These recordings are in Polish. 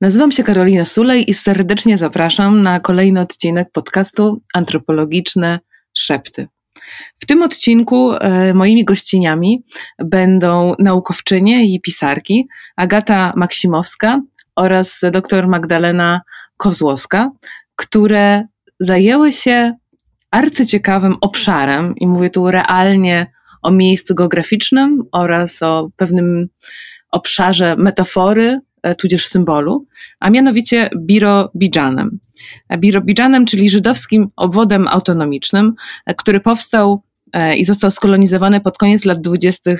Nazywam się Karolina Sulej i serdecznie zapraszam na kolejny odcinek podcastu Antropologiczne Szepty. W tym odcinku e, moimi gościniami będą naukowczynie i pisarki Agata Maksimowska oraz dr Magdalena Kozłowska, które zajęły się arcyciekawym obszarem, i mówię tu realnie o miejscu geograficznym oraz o pewnym obszarze metafory, tudzież symbolu, a mianowicie Birobidżanem. Birobidżanem, czyli żydowskim obwodem autonomicznym, e, który powstał e, i został skolonizowany pod koniec lat 20.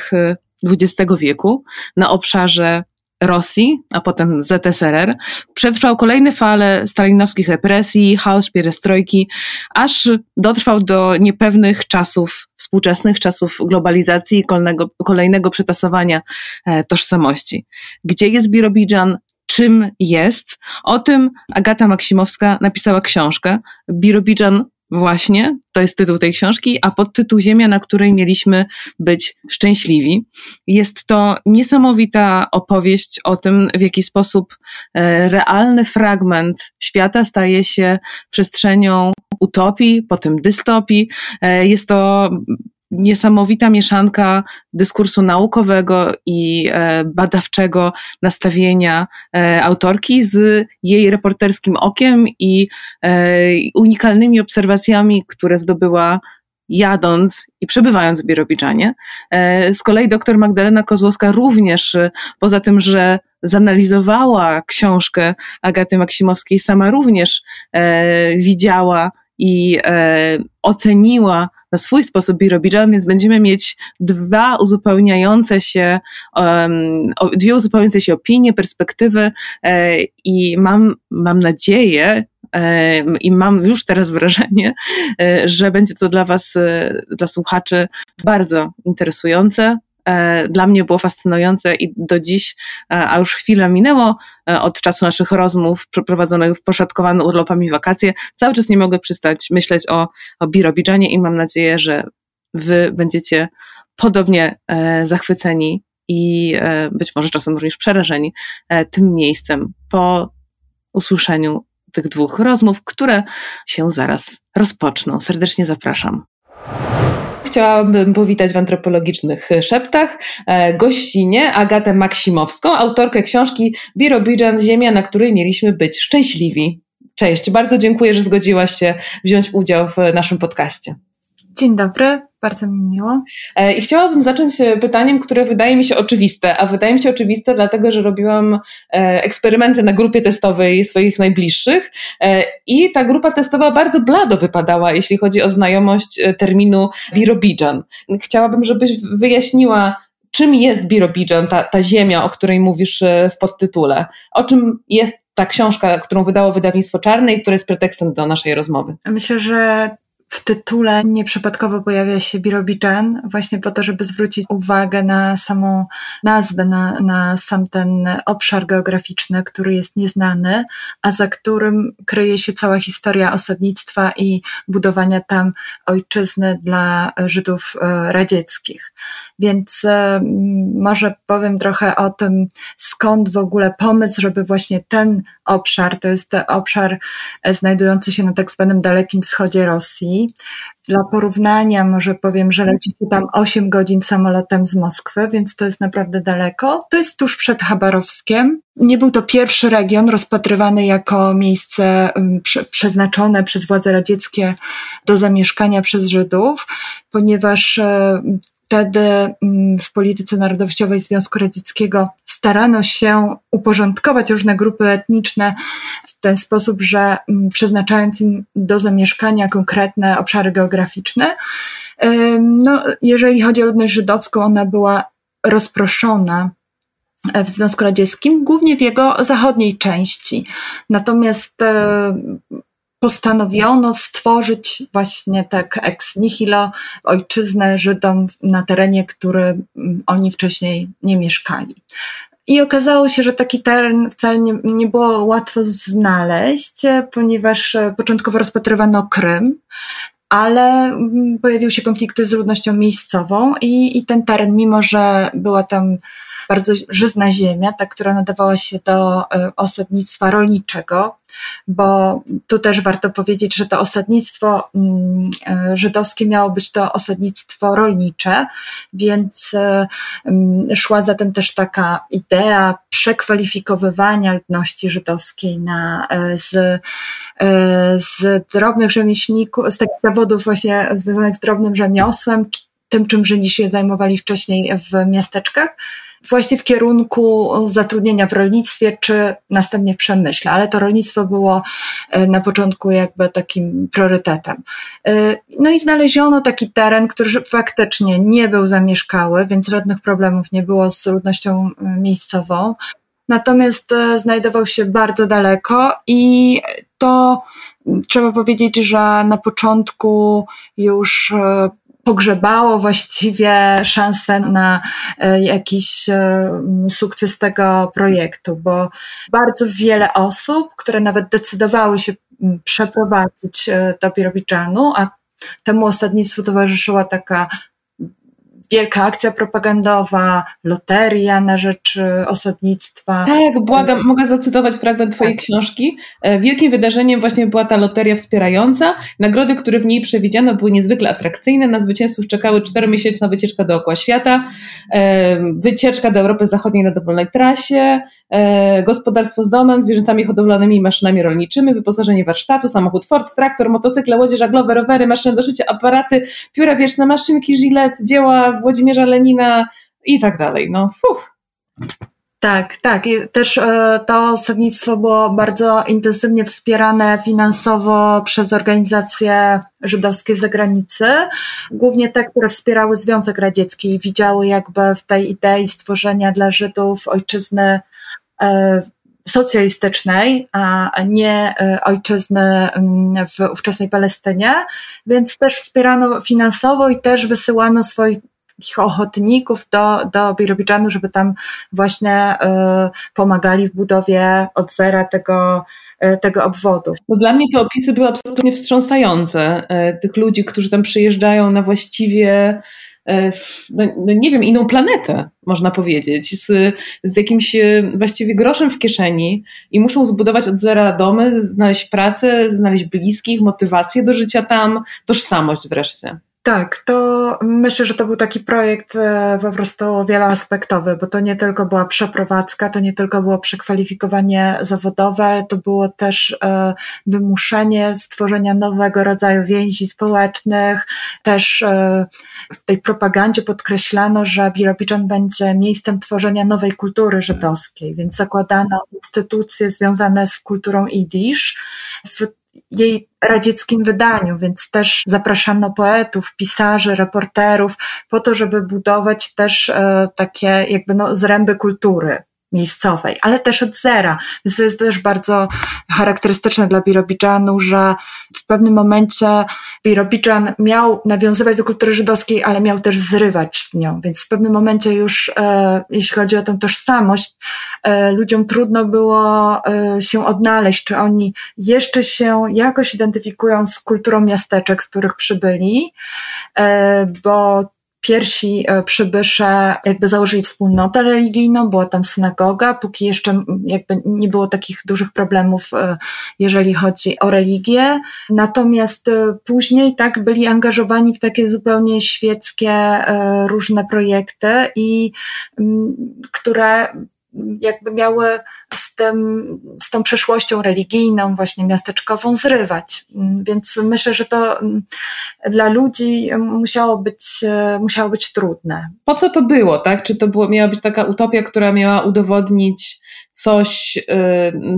XX wieku na obszarze Rosji, a potem ZSRR, przetrwał kolejne fale stalinowskich represji, chaos pierestrojki, aż dotrwał do niepewnych czasów, współczesnych czasów globalizacji i kolejnego, kolejnego przetasowania e, tożsamości. Gdzie jest Birobidżan? Czym jest? O tym Agata Maksimowska napisała książkę Birobidżan Właśnie, to jest tytuł tej książki, a podtytuł Ziemia, na której mieliśmy być szczęśliwi. Jest to niesamowita opowieść o tym, w jaki sposób e, realny fragment świata staje się przestrzenią utopii, potem dystopii. E, jest to niesamowita mieszanka dyskursu naukowego i e, badawczego nastawienia e, autorki z jej reporterskim okiem i e, unikalnymi obserwacjami, które zdobyła jadąc i przebywając w Birobidżanie. Z kolei dr Magdalena Kozłowska również, poza tym, że zanalizowała książkę Agaty Maksimowskiej, sama również widziała i oceniła na swój sposób Birobidżan, więc będziemy mieć dwa uzupełniające się, um, dwie uzupełniające się opinie, perspektywy e, i mam, mam nadzieję, e, i mam już teraz wrażenie, e, że będzie to dla Was, e, dla słuchaczy bardzo interesujące, dla mnie było fascynujące i do dziś, e, a już chwilę minęło e, od czasu naszych rozmów przeprowadzonych w poszatkowanych urlopami wakacje, cały czas nie mogę przystać myśleć o, o Birobidżanie i mam nadzieję, że wy będziecie podobnie zachwyceni i być może czasem również przerażeni tym miejscem po usłyszeniu tych dwóch rozmów, które się zaraz rozpoczną. Serdecznie zapraszam chciałabym powitać w antropologicznych szeptach e, gościnie Agatę Maksimowską, autorkę książki Birobidżan Ziemia, na której mieliśmy być szczęśliwi. Cześć, bardzo dziękuję, że zgodziłaś się wziąć udział w naszym podcaście. Dzień dobry, bardzo mi miło. E, I chciałabym zacząć e, pytaniem, które wydaje mi się oczywiste, a wydaje mi się oczywiste dlatego, że robiłam e, eksperymenty na grupie testowej swoich najbliższych i ta grupa testowa bardzo blado wypadała, jeśli chodzi o znajomość terminu Birobidżan. Chciałabym, żebyś wyjaśniła, czym jest Birobidżan, ta, ta ziemia, o której mówisz w podtytule. O czym jest ta książka, którą wydało wydawnictwo Czarne i która jest pretekstem do naszej rozmowy? Myślę, że w tytule nieprzypadkowo pojawia się Birobidżan, właśnie po to, żeby zwrócić uwagę na samą nazwę, na, na sam ten obszar geograficzny, który jest nieznany, a za którym kryje się cała historia osadnictwa i budowania tam ojczyzny dla Żydów e, radzieckich. Więc e, może powiem trochę o tym, skąd w ogóle pomysł, żeby właśnie ten obszar, to jest obszar e, znajdujący się na tak zwanym Dalekim Wschodzie Rosji. Dla porównania może powiem, że leci się tam 8 godzin samolotem z Moskwy, więc to jest naprawdę daleko. To jest tuż przed Chabarowskiem. Nie był to pierwszy region rozpatrywany jako miejsce przeznaczone przez władze radzieckie do zamieszkania przez Żydów, ponieważ e, wtedy mm, w polityce narodowościowej Związku Radzieckiego starano się uporządkować różne grupy etniczne w ten sposób, że mm, przeznaczając im do zamieszkania konkretne obszary geograficzne. No, jeżeli chodzi o ludność żydowską, ona była rozproszona w Związku Radzieckim, głównie w jego zachodniej części. Natomiast e, postanowiono stworzyć właśnie tak ex nihilo ojczyznę Żydom na terenie, który mm, oni wcześniej nie mieszkali. I okazało się, że taki teren wcale nie, nie było łatwo znaleźć, ponieważ e, początkowo rozpatrywano Krym, ale mm, pojawiły się konflikty z ludnością miejscową i, i ten teren, mimo że była tam bardzo żyzna ziemia, ta, która nadawała się do osadnictwa rolniczego, bo tu też warto powiedzieć, że to osadnictwo mm, e, żydowskie miało być to osadnictwo rolnicze, więc e, mm, szła zatem też taka idea przekwalifikowywania ludności żydowskiej na, e, z, z drobnych rzemieślników, z takich zawodów właśnie związanych z drobnym rzemiosłem, tym czym Żydzi się zajmowali wcześniej w miasteczkach, właśnie w kierunku zatrudnienia w rolnictwie, czy następnie w przemyśle, ale to rolnictwo było e, na początku jakby takim priorytetem. E, no i znaleziono taki teren, który faktycznie nie był zamieszkały, więc żadnych problemów nie było z ludnością e, miejscową. Natomiast znajdował się bardzo daleko i to trzeba powiedzieć, że na początku już pogrzebało właściwie szansę na e, jakiś e, sukces tego projektu, bo bardzo wiele osób, które nawet decydowały się przeprowadzić e, do Birobidżanu, a temu osadnictwu towarzyszyła taka wielka akcja propagandowa, loteria na rzecz e, osadnictwa. Tak, błagam, mogę zacytować fragment Twojej tak. książki. E, wielkim wydarzeniem właśnie była ta loteria wspierająca. Nagrody, które w niej przewidziano, były niezwykle atrakcyjne. Na zwycięzców czekały czteromiesięczna wycieczka dookoła świata, e, wycieczka do Europy Zachodniej na dowolnej trasie, gospodarstwo z domem, zwierzętami hodowlanymi i maszynami rolniczymi, wyposażenie warsztatu, samochód Ford, traktor, motocykle, łodzie żaglowe, rowery, maszyny do szycia, aparaty, pióra wieczne, maszynki, żylet, dzieła Włodzimierza Lenina i tak dalej. No, fuf. Tak, tak. I też e, to osadnictwo było bardzo intensywnie wspierane finansowo przez organizacje żydowskie z zagranicy, głównie te, które wspierały Związek Radziecki i widziały jakby w tej idei stworzenia dla Żydów ojczyzny e, socjalistycznej, a nie e, ojczyzny w ówczesnej Palestynie, więc też wspierano finansowo i też wysyłano swoich takich ochotników do, do Birobidżanu, żeby tam właśnie y, pomagali w budowie od zera tego, y, tego obwodu. No dla mnie te opisy były absolutnie wstrząsające. Y, tych ludzi, którzy tam przyjeżdżają na właściwie no, no, nie wiem, inną planetę, można powiedzieć, z, z jakimś właściwie groszem w kieszeni i muszą zbudować od zera domy, znaleźć pracę, znaleźć bliskich, motywację do życia tam, tożsamość wreszcie. Tak, to myślę, że to był taki projekt e, po prostu wieloaspektowy, bo to nie tylko była przeprowadzka, to nie tylko było przekwalifikowanie zawodowe, ale to było też e, wymuszenie stworzenia nowego rodzaju więzi społecznych. Też e, w tej propagandzie podkreślano, że Birobidżan będzie miejscem tworzenia nowej kultury żydowskiej, więc zakładano instytucje związane z kulturą idisz. W jej radzieckim wydaniu, więc też zapraszano poetów, pisarzy, reporterów po to, żeby budować też e, takie jakby no, zręby kultury miejscowej, ale też od zera. To jest też bardzo charakterystyczne dla Birobidżanu, że w pewnym momencie Birobidżan miał nawiązywać do kultury żydowskiej, ale miał też zrywać z nią. Więc w pewnym momencie już, e, jeśli chodzi o tę tożsamość, e, ludziom trudno było e, się odnaleźć, czy oni jeszcze się jakoś identyfikują z kulturą miasteczek, z których przybyli, e, bo pierwsi e, przybysze jakby założyli wspólnotę religijną, była tam synagoga, póki jeszcze jakby nie było takich dużych problemów, e, jeżeli chodzi o religię. Natomiast e, później tak byli angażowani w takie zupełnie świeckie różne projekty i które jakby miały z, tym, z tą przeszłością religijną, właśnie miasteczkową zrywać. Więc myślę, że to mm, dla ludzi musiało być, e, musiało być trudne. Po co to było, tak? Czy to było, miała być taka utopia, która miała udowodnić coś y,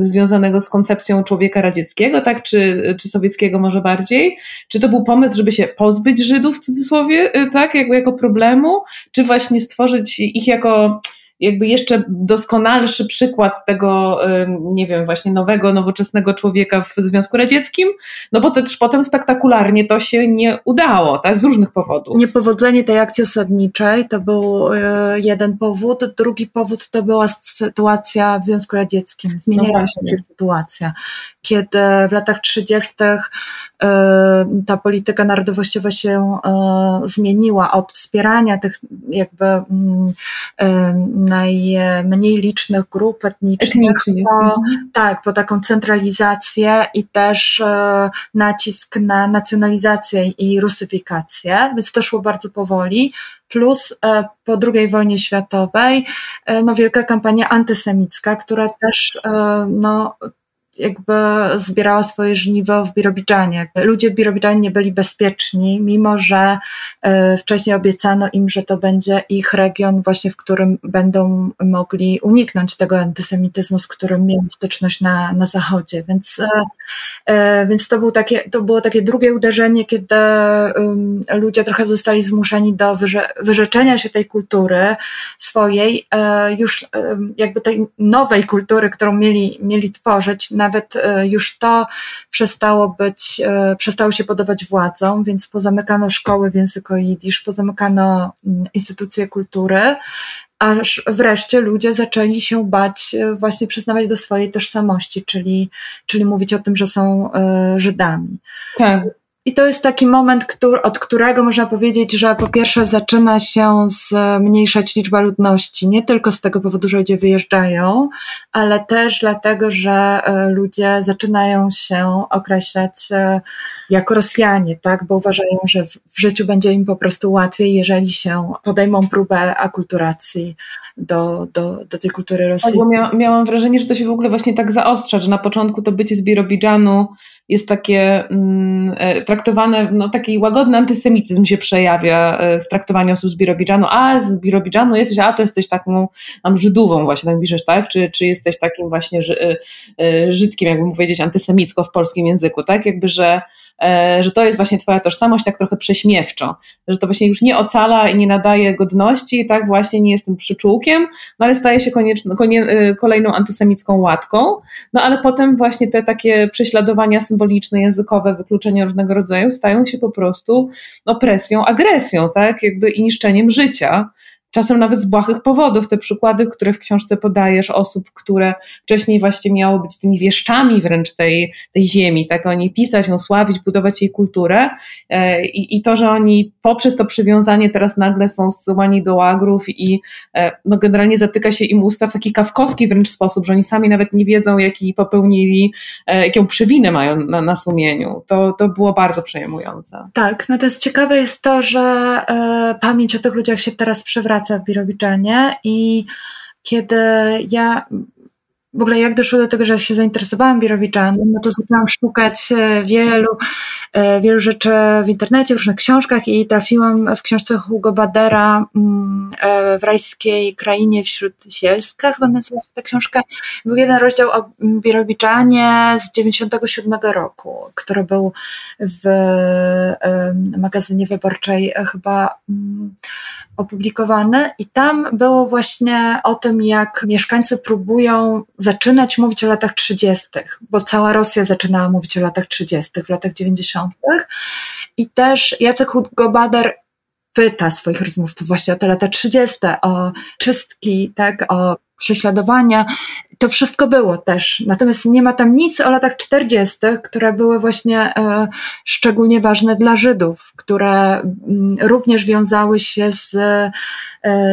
związanego z koncepcją człowieka radzieckiego, tak? Czy, czy sowieckiego może bardziej? Czy to był pomysł, żeby się pozbyć Żydów w cudzysłowie, y, tak? Jakby jako problemu? Czy właśnie stworzyć ich jako jakby jeszcze doskonalszy przykład tego, nie wiem, właśnie nowego, nowoczesnego człowieka w Związku Radzieckim, no bo też potem spektakularnie to się nie udało, tak, z różnych powodów. Niepowodzenie tej akcji osadniczej to był e, jeden powód, drugi powód to była sytuacja w Związku Radzieckim, zmieniająca no się sytuacja, kiedy w latach 30 ta polityka narodowościowa się zmieniła od wspierania tych jakby mm, najmniej licznych grup etnicznych, po, mhm. tak, po taką centralizację i też nacisk na nacjonalizację i rusyfikację, więc to szło bardzo powoli plus e, po II wojnie światowej e, no, wielka kampania antysemicka, która też e, no, jakby zbierała swoje żniwo w Birobidżanie. Ludzie w Birobidżanie nie byli bezpieczni, mimo że e, wcześniej obiecano im, że to będzie ich region właśnie, w którym będą mogli uniknąć tego antysemityzmu, z którym mieli styczność na, na zachodzie. Więc, e, e, więc to, był takie, to było takie drugie uderzenie, kiedy ludzie trochę zostali zmuszeni do wyrze wyrzeczenia się tej kultury swojej, już jakby tej nowej kultury, którą mieli, mieli tworzyć, nawet e, już to przestało być, e, przestało się podawać władzom, więc pozamykano szkoły w języku jidysz, pozamykano mm, instytucje kultury, aż wreszcie ludzie zaczęli się bać e, właśnie przyznawać do swojej tożsamości, czyli, czyli mówić o tym, że są Żydami. Tak. I to jest taki moment, który, od którego można powiedzieć, że po pierwsze zaczyna się zmniejszać liczba ludności, nie tylko z tego powodu, że ludzie wyjeżdżają, ale też dlatego, że e, ludzie zaczynają się określać e, jako Rosjanie, tak? bo uważają, że w życiu będzie im po prostu łatwiej, jeżeli się podejmą próbę akulturacji do, do, do tej kultury rosyjskiej. Tak, mia miałam wrażenie, że to się w ogóle właśnie tak zaostrza, że na początku to bycie z Birobidżanu jest takie mm, e, traktowane, no taki łagodny antysemityzm się przejawia e, w traktowaniu osób z Birobidżanu, a z Birobidżanu jesteś, a to jesteś taką tam Żydówą właśnie, tak piszesz, tak? Czy, czy jesteś takim właśnie e, Żydkiem, jakby powiedzieć, antysemicko w polskim języku, tak? Jakby, że że to jest właśnie twoja tożsamość tak trochę prześmiewczo, że to właśnie już nie ocala i nie nadaje godności, tak właśnie nie jestem przyczółkiem, no ale staje się konieczno, konie, e, kolejną antysemicką łatką, no ale potem właśnie te takie prześladowania symboliczne, językowe, wykluczenia różnego rodzaju stają się po prostu opresją, agresją, tak, jakby i niszczeniem życia, czasem nawet z błahych powodów. Te przykłady, które w książce podajesz, osób, które wcześniej właśnie miało być tymi wieszczami wręcz tej, tej ziemi, tak o niej pisać, ją sławić, budować jej kulturę e, i, i to, że oni poprzez to przywiązanie teraz nagle są zsyłani do łagrów i e, no generalnie zatyka się im usta w taki kawkowski wręcz sposób, że oni sami nawet nie wiedzą, jaki popełnili, e, jaką przewinę mają na, na sumieniu. To, to było bardzo przejmujące. Tak, no ciekawe jest to, że e, pamięć o tych ludziach się teraz przywraca praca w Birobidżanie i kiedy ja w ogóle jak doszło do tego, że się zainteresowałam Birowiczanem, no to zaczęłam szukać e, wielu, e, wielu rzeczy w internecie, w różnych książkach i trafiłam w książce Hugo Badera mm, e, w rajskiej krainie wśród Sielska, chyba nazywa się ta książka. Był jeden rozdział o Birowiczanie z 97 roku, który był w magazynie wyborczej chyba mm, opublikowane i tam było właśnie o tym, jak mieszkańcy próbują zaczynać mówić o latach 30., bo cała Rosja zaczynała mówić o latach 30., w latach 90. I też Jacek Gobader pyta swoich rozmówców właśnie o te lata 30., o czystki, tak, o prześladowania. To wszystko było też. Natomiast nie ma tam nic o latach 40., które były właśnie e, szczególnie ważne dla Żydów, które m, mm, również wiązały się z, e,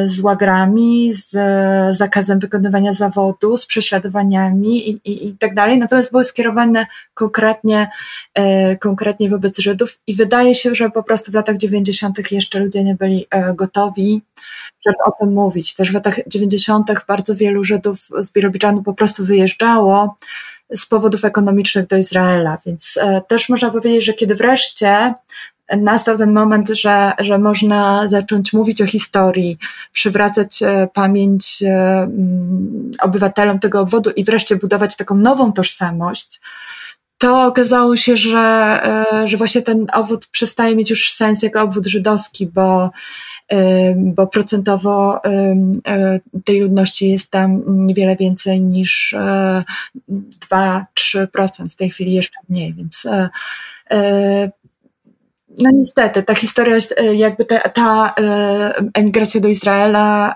z łagrami, z e, zakazem wykonywania zawodu, z prześladowaniami i, i, i tak dalej. Natomiast były skierowane konkretnie, e, konkretnie wobec Żydów i wydaje się, że po prostu w latach 90. jeszcze ludzie nie byli e, gotowi żeby o tym mówić. Też w latach 90. bardzo wielu Żydów z Birobidżanu po prostu wyjeżdżało z powodów ekonomicznych do Izraela, więc e, też można powiedzieć, że kiedy wreszcie nastał ten moment, że, że można zacząć mówić o historii, przywracać e, pamięć e, mm, obywatelom tego obwodu i wreszcie budować taką nową tożsamość, to okazało się, że, że właśnie ten obwód przestaje mieć już sens jako obwód żydowski, bo bo procentowo e, tej ludności jest tam niewiele więcej niż 2-3%, e, w tej chwili jeszcze mniej, więc e, no niestety, ta historia, jakby ta, ta emigracja do Izraela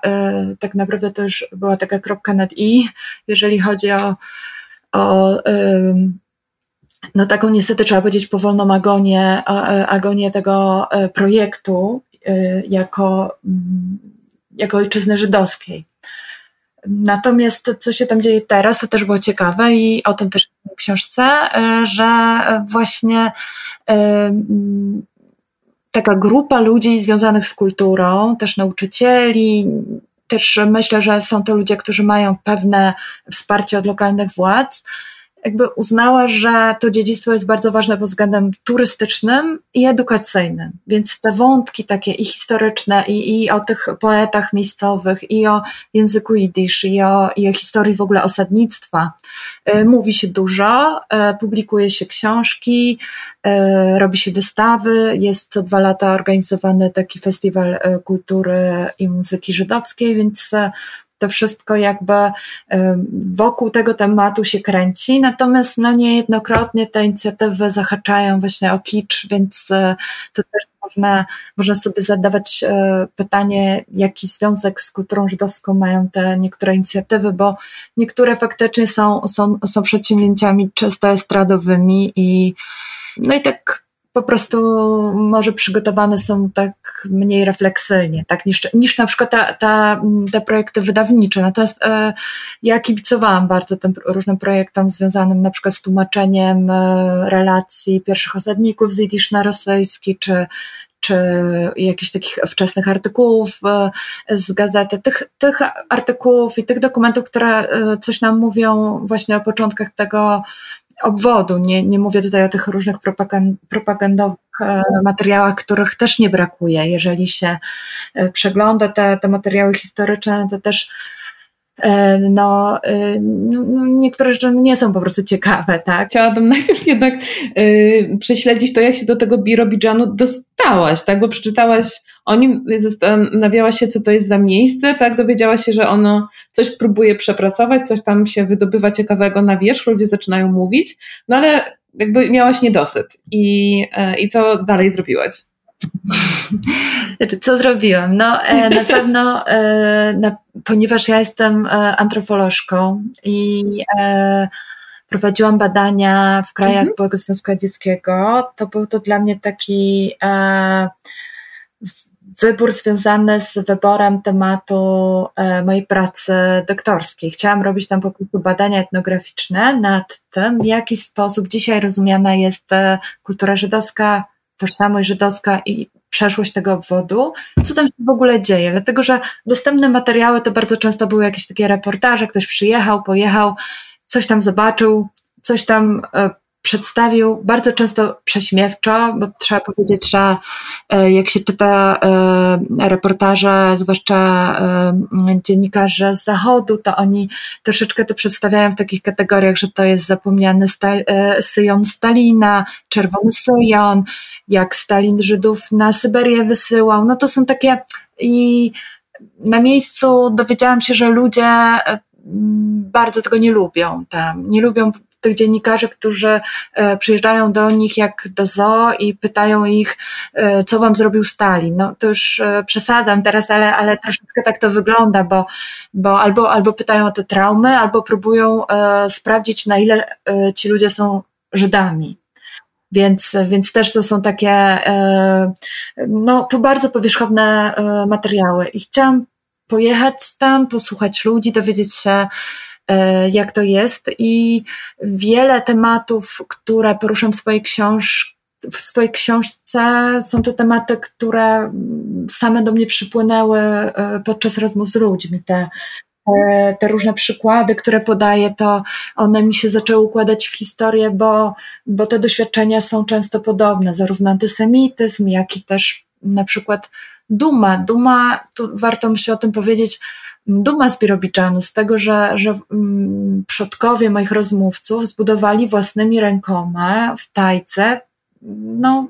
tak naprawdę to już była taka kropka nad i, jeżeli chodzi o, o no taką niestety trzeba powiedzieć powolną agonię, agonię tego projektu jako, mm, jako ojczyzny żydowskiej. Natomiast co się tam dzieje teraz, to też było ciekawe i o tym też w książce, że właśnie taka grupa ludzi związanych z kulturą, też nauczycieli, też myślę, że są to ludzie, którzy mają pewne wsparcie od lokalnych władz, jakby uznała, że to dziedzictwo jest bardzo ważne pod względem turystycznym i edukacyjnym. Więc te wątki takie i historyczne, i, i o tych poetach miejscowych, i o języku jidysz, i o, i o historii w ogóle osadnictwa, y, mówi się dużo, y, publikuje się książki, y, robi się wystawy, jest co dwa lata organizowany taki festiwal kultury i muzyki żydowskiej, więc to wszystko jakby wokół tego tematu się kręci, natomiast no niejednokrotnie te inicjatywy zahaczają właśnie o kicz, więc e, to też można, można sobie zadawać e, pytanie, jaki związek z kulturą żydowską mają te niektóre inicjatywy, bo niektóre faktycznie są, są, są przedsięwzięciami czysto estradowymi i no i tak po prostu może przygotowane są tak mniej refleksyjnie, tak, niż, niż na przykład ta, ta, te projekty wydawnicze. Natomiast e, ja kibicowałam bardzo tym różnym projektom związanym na przykład z tłumaczeniem e, relacji pierwszych osadników z jidysz na rosyjski, czy, czy jakichś takich wczesnych artykułów e, z gazety. Tych, tych artykułów i tych dokumentów, które e, coś nam mówią właśnie o początkach tego obwodu. Nie, nie mówię tutaj o tych różnych propagandowych e, materiałach, których też nie brakuje. Jeżeli się e, przegląda te, te materiały historyczne, to też no, no, no, niektóre rzeczy nie są po prostu ciekawe, tak? Chciałabym najpierw jednak y, prześledzić to, jak się do tego Birobidżanu dostałaś, tak? Bo przeczytałaś o nim, zastanawiałaś się, co to jest za miejsce, tak? Dowiedziałaś się, że ono coś próbuje przepracować, coś tam się wydobywa ciekawego na wierzch, ludzie zaczynają mówić, no ale jakby miałaś niedosyt. I, e, i co dalej zrobiłaś? Znaczy, co zrobiłam? No, e, na pewno, e, na, ponieważ ja jestem antropolożką i prowadziłam badania w krajach mhm. byłego Związku Radzieckiego, to był to dla mnie taki wybór związany z wyborem tematu e, mojej pracy doktorskiej. Chciałam robić tam po prostu badania etnograficzne nad tym, w jaki sposób dzisiaj rozumiana jest e, kultura żydowska, tożsamość żydowska i przeszłość tego obwodu, co tam się w ogóle dzieje. Dlatego, że dostępne materiały to bardzo często były jakieś takie reportaże, ktoś przyjechał, pojechał, coś tam zobaczył, coś tam e, przedstawił bardzo często prześmiewczo, bo trzeba powiedzieć, że e, jak się czyta e, reportaże, zwłaszcza e, dziennikarzy z zachodu, to oni troszeczkę to przedstawiają w takich kategoriach, że to jest zapomniany syjon Stalina, czerwony syjon, jak Stalin Żydów na Syberię wysyłał. No to są takie i na miejscu dowiedziałam się, że ludzie bardzo tego nie lubią tam. Nie lubią tych dziennikarzy, którzy e, przyjeżdżają do nich jak do zoo i pytają ich, e, co wam zrobił Stalin. No to już e, przesadzam teraz, ale, ale troszeczkę tak to wygląda, bo, bo albo, albo pytają o te traumy, albo próbują sprawdzić, na ile ci ludzie są Żydami. Więc, więc też to są takie no, to bardzo powierzchowne materiały. I chciałam pojechać tam, posłuchać ludzi, dowiedzieć się, jak to jest i wiele tematów, które poruszam w swojej książce, w swojej książce są to tematy, które same do mnie przypłynęły e, podczas rozmów z ludźmi. Te, te różne przykłady, które podaję, to one mi się zaczęły układać w historię, bo, bo te doświadczenia są często podobne, zarówno antysemityzm, jak i też na przykład duma. Duma, tu warto mi się o tym powiedzieć, duma z Birobiczanu, z tego, że, że mm, przodkowie moich rozmówców zbudowali własnymi rękoma w Tajce no,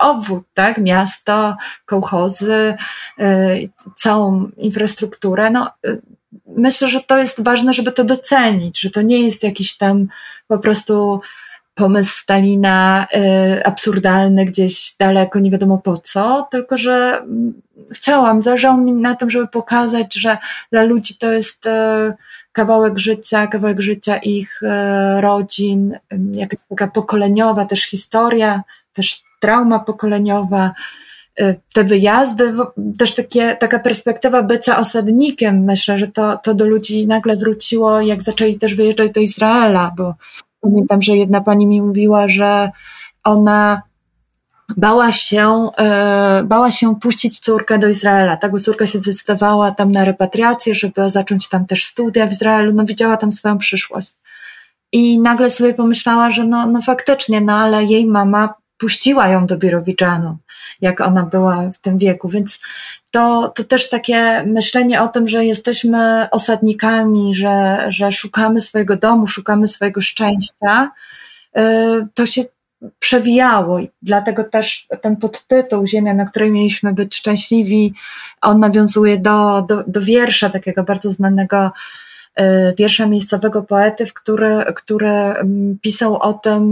obwód, tak? miasto, kołchozy, y, całą infrastrukturę. No, y, myślę, że to jest ważne, żeby to docenić, że to nie jest jakiś tam po prostu pomysł Stalina y, absurdalny gdzieś daleko, nie wiadomo po co, tylko że mm, chciałam, zależało mi na tym, żeby pokazać, że dla ludzi to jest y, kawałek życia, kawałek życia ich e, rodzin, jakaś taka pokoleniowa też historia, też trauma pokoleniowa, te wyjazdy, też takie, taka perspektywa bycia osadnikiem, myślę, że to, to do ludzi nagle wróciło, jak zaczęli też wyjeżdżać do Izraela, bo pamiętam, że jedna pani mi mówiła, że ona bała się, e, bała się puścić córkę do Izraela. Tak, bo córka się zdecydowała tam na repatriację, żeby zacząć tam też studia w Izraelu, no widziała tam swoją przyszłość. I nagle sobie pomyślała, że no, no faktycznie, no ale jej mama puściła ją do Birowidżanu, jak ona była w tym wieku, więc to, to też takie myślenie o tym, że jesteśmy osadnikami, że, że szukamy swojego domu, szukamy swojego szczęścia, e, to się przewijało. I dlatego też ten podtytuł Ziemia, na której mieliśmy być szczęśliwi, on nawiązuje do, do, do wiersza takiego bardzo znanego e, wiersza miejscowego poety, który, który mm, pisał o tym,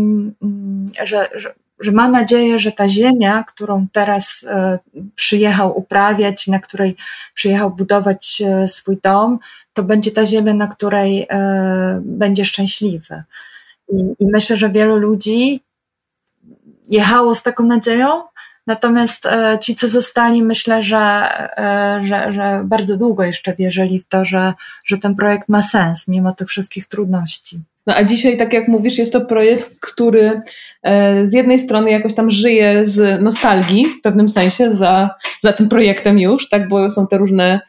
mm, że, że, że ma nadzieję, że ta ziemia, którą teraz e, przyjechał uprawiać, na której przyjechał budować e, swój dom, to będzie ta ziemia, na której będzie szczęśliwy. I, I myślę, że wielu ludzi jechało z taką nadzieją. Natomiast e, ci, co zostali, myślę, że, e, że, że bardzo długo jeszcze wierzyli w to, że, że ten projekt ma sens, mimo tych wszystkich trudności. No a dzisiaj, tak jak mówisz, jest to projekt, który e, z jednej strony jakoś tam żyje z nostalgii w pewnym sensie za, za tym projektem już, tak, bo są te różne,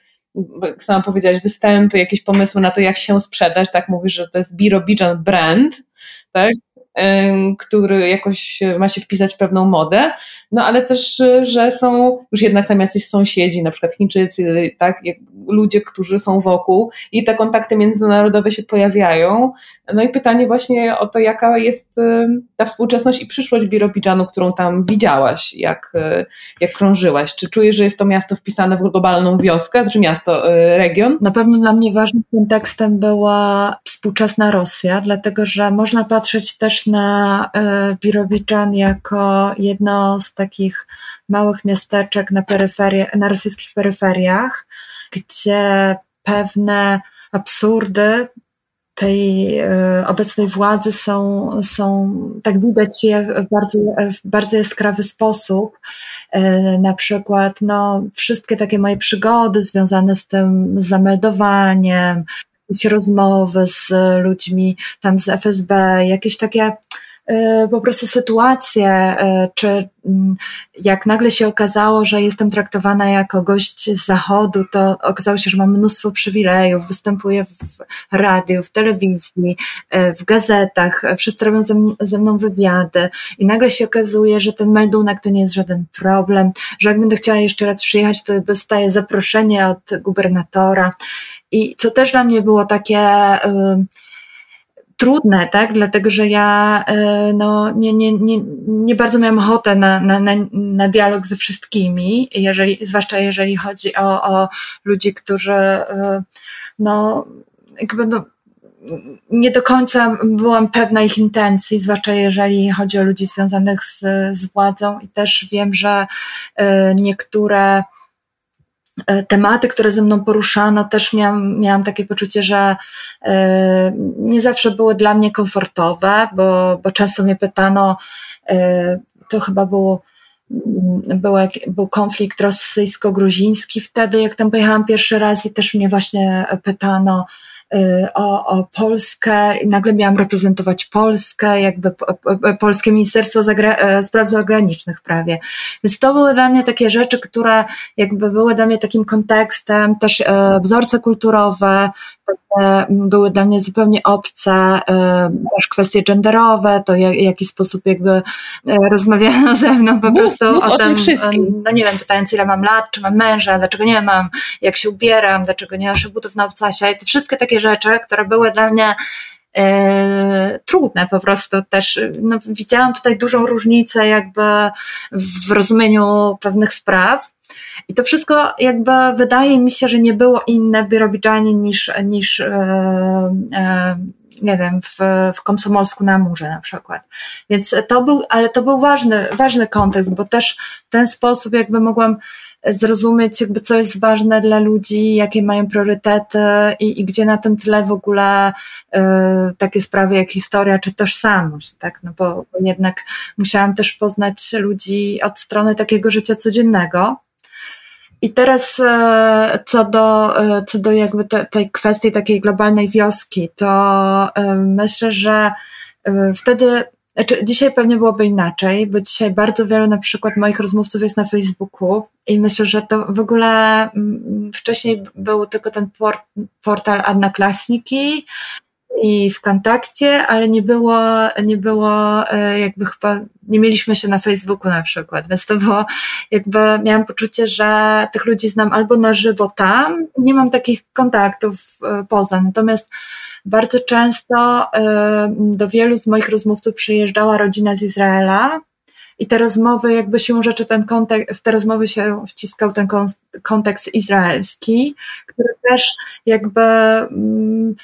jak sama powiedziałaś, występy, jakieś pomysły na to, jak się sprzedać, tak, mówisz, że to jest Birobijan brand, tak, który jakoś ma się wpisać w pewną modę, no ale też, że są już jednak tam jacyś sąsiedzi, na przykład Chińczycy, tak, ludzie, którzy są wokół i te kontakty międzynarodowe się pojawiają. No i pytanie właśnie o to, jaka jest ta współczesność i przyszłość Birobidżanu, którą tam widziałaś, jak, jak krążyłaś. Czy czujesz, że jest to miasto wpisane w globalną wioskę, znaczy miasto, region? Na pewno dla mnie ważnym kontekstem była współczesna Rosja, dlatego że można patrzeć też na e, Birobidżan jako jedno z takich małych miasteczek na, peryferie, na rosyjskich peryferiach, gdzie pewne absurdy tej e, obecnej władzy są, są tak widać je w bardzo, w bardzo jaskrawy sposób. E, na przykład no, wszystkie takie moje przygody związane z tym zameldowaniem, jakieś rozmowy z ludźmi tam z FSB, jakieś takie e, po prostu sytuacje, e, czy mm, jak nagle się okazało, że jestem traktowana jako gość z zachodu, to okazało się, że mam mnóstwo przywilejów, występuję w radiu, w telewizji, e, w gazetach, wszyscy robią ze mną wywiady i nagle się okazuje, że ten meldunek to nie jest żaden problem, że jak będę chciała jeszcze raz przyjechać, to dostaję zaproszenie od gubernatora i co też dla mnie było takie trudne, tak? Dlatego, że ja y, no, nie, nie, nie, nie bardzo miałam ochotę na, na, na, na dialog ze wszystkimi, jeżeli, zwłaszcza jeżeli chodzi o, o ludzi, którzy y, no, jakby no, nie do końca byłam pewna ich intencji, zwłaszcza jeżeli chodzi o ludzi związanych z, z władzą i też wiem, że niektóre E, tematy, które ze mną poruszano, też miałam, miałam takie poczucie, że e, nie zawsze były dla mnie komfortowe, bo, bo często mnie pytano, e, to chyba było, mm, był, był konflikt rosyjsko-gruziński wtedy, jak tam pojechałam pierwszy raz i też mnie właśnie pytano, o, o Polskę i nagle miałam reprezentować Polskę, jakby Polskie Ministerstwo Zagra e, Spraw Zagranicznych prawie. Więc to były dla mnie takie rzeczy, które jakby były dla mnie takim kontekstem, też e, wzorce kulturowe, były dla mnie zupełnie obce, też kwestie genderowe, to w jaki sposób jakby e, rozmawiano ze mną po prostu mów, o, tym, no nie wiem, pytając ile mam lat, czy mam męża, dlaczego nie mam, jak się ubieram, dlaczego nie noszę butów na obcasia i te wszystkie takie rzeczy, które były dla mnie e, trudne po prostu też. No, widziałam tutaj dużą różnicę jakby w rozumieniu pewnych spraw. I to wszystko jakby wydaje mi się, że nie było inne w Birobidżanie niż, niż e, e, nie wiem, w, w Komsomolsku na Murze na przykład. Więc to był, ale to był ważny, ważny kontekst, bo też w ten sposób jakby mogłam zrozumieć jakby co jest ważne dla ludzi, jakie mają priorytety i, i gdzie na tym tle w ogóle y, takie sprawy jak historia czy tożsamość, tak, no bo, bo jednak musiałam też poznać ludzi od strony takiego życia codziennego. I teraz e, co do, e, co do jakby te, tej kwestii takiej globalnej wioski, to e, myślę, że wtedy znaczy, dzisiaj pewnie byłoby inaczej, bo dzisiaj bardzo wielu na przykład moich rozmówców jest na Facebooku i myślę, że to w ogóle mm, wcześniej był tylko ten port, portal Anna Klasniki i w kontakcie, ale nie było, nie było e, jakby chyba, nie mieliśmy się na Facebooku na przykład, więc to było jakby, miałam poczucie, że tych ludzi znam albo na żywo tam, nie mam takich kontaktów e, poza, natomiast bardzo często do wielu z moich rozmówców przyjeżdżała rodzina z Izraela i te rozmowy, jakby się rzeczy ten kontekst, w te rozmowy się wciskał ten kontekst izraelski, który też jakby mm,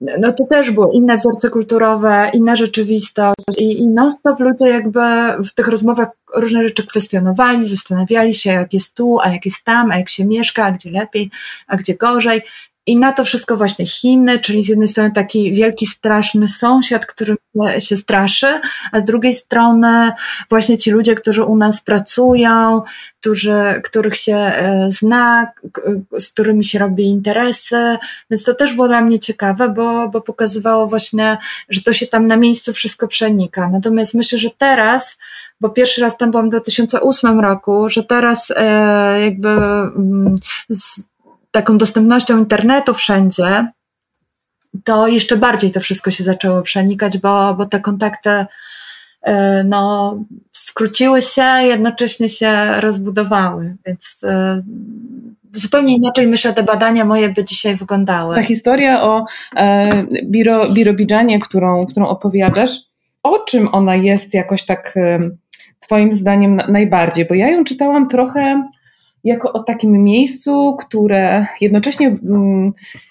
no to też było inne wzorce kulturowe, inna rzeczywistość i, i non-stop ludzie jakby w tych rozmowach różne rzeczy kwestionowali, zastanawiali się jak jest tu, a jak jest tam, a jak się mieszka, a gdzie lepiej, a gdzie gorzej i na to wszystko właśnie Chiny, czyli z jednej strony taki wielki, straszny sąsiad, który się straszy, a z drugiej strony właśnie ci ludzie, którzy u nas pracują, którzy, których się e, zna, z którymi się robi interesy. Więc to też było dla mnie ciekawe, bo, bo pokazywało właśnie, że to się tam na miejscu wszystko przenika. Natomiast myślę, że teraz, bo pierwszy raz tam byłam w 2008 roku, że teraz e, jakby mm, z, taką dostępnością internetu wszędzie, to jeszcze bardziej to wszystko się zaczęło przenikać, bo, bo te kontakty e, no, skróciły się, jednocześnie się rozbudowały, więc e, zupełnie inaczej myślę, te badania moje by dzisiaj wyglądały. Ta historia o e, Biro, Birobidżanie, którą, którą opowiadasz, o czym ona jest jakoś tak Twoim zdaniem najbardziej? Bo ja ją czytałam trochę jako o takim miejscu, które jednocześnie mm,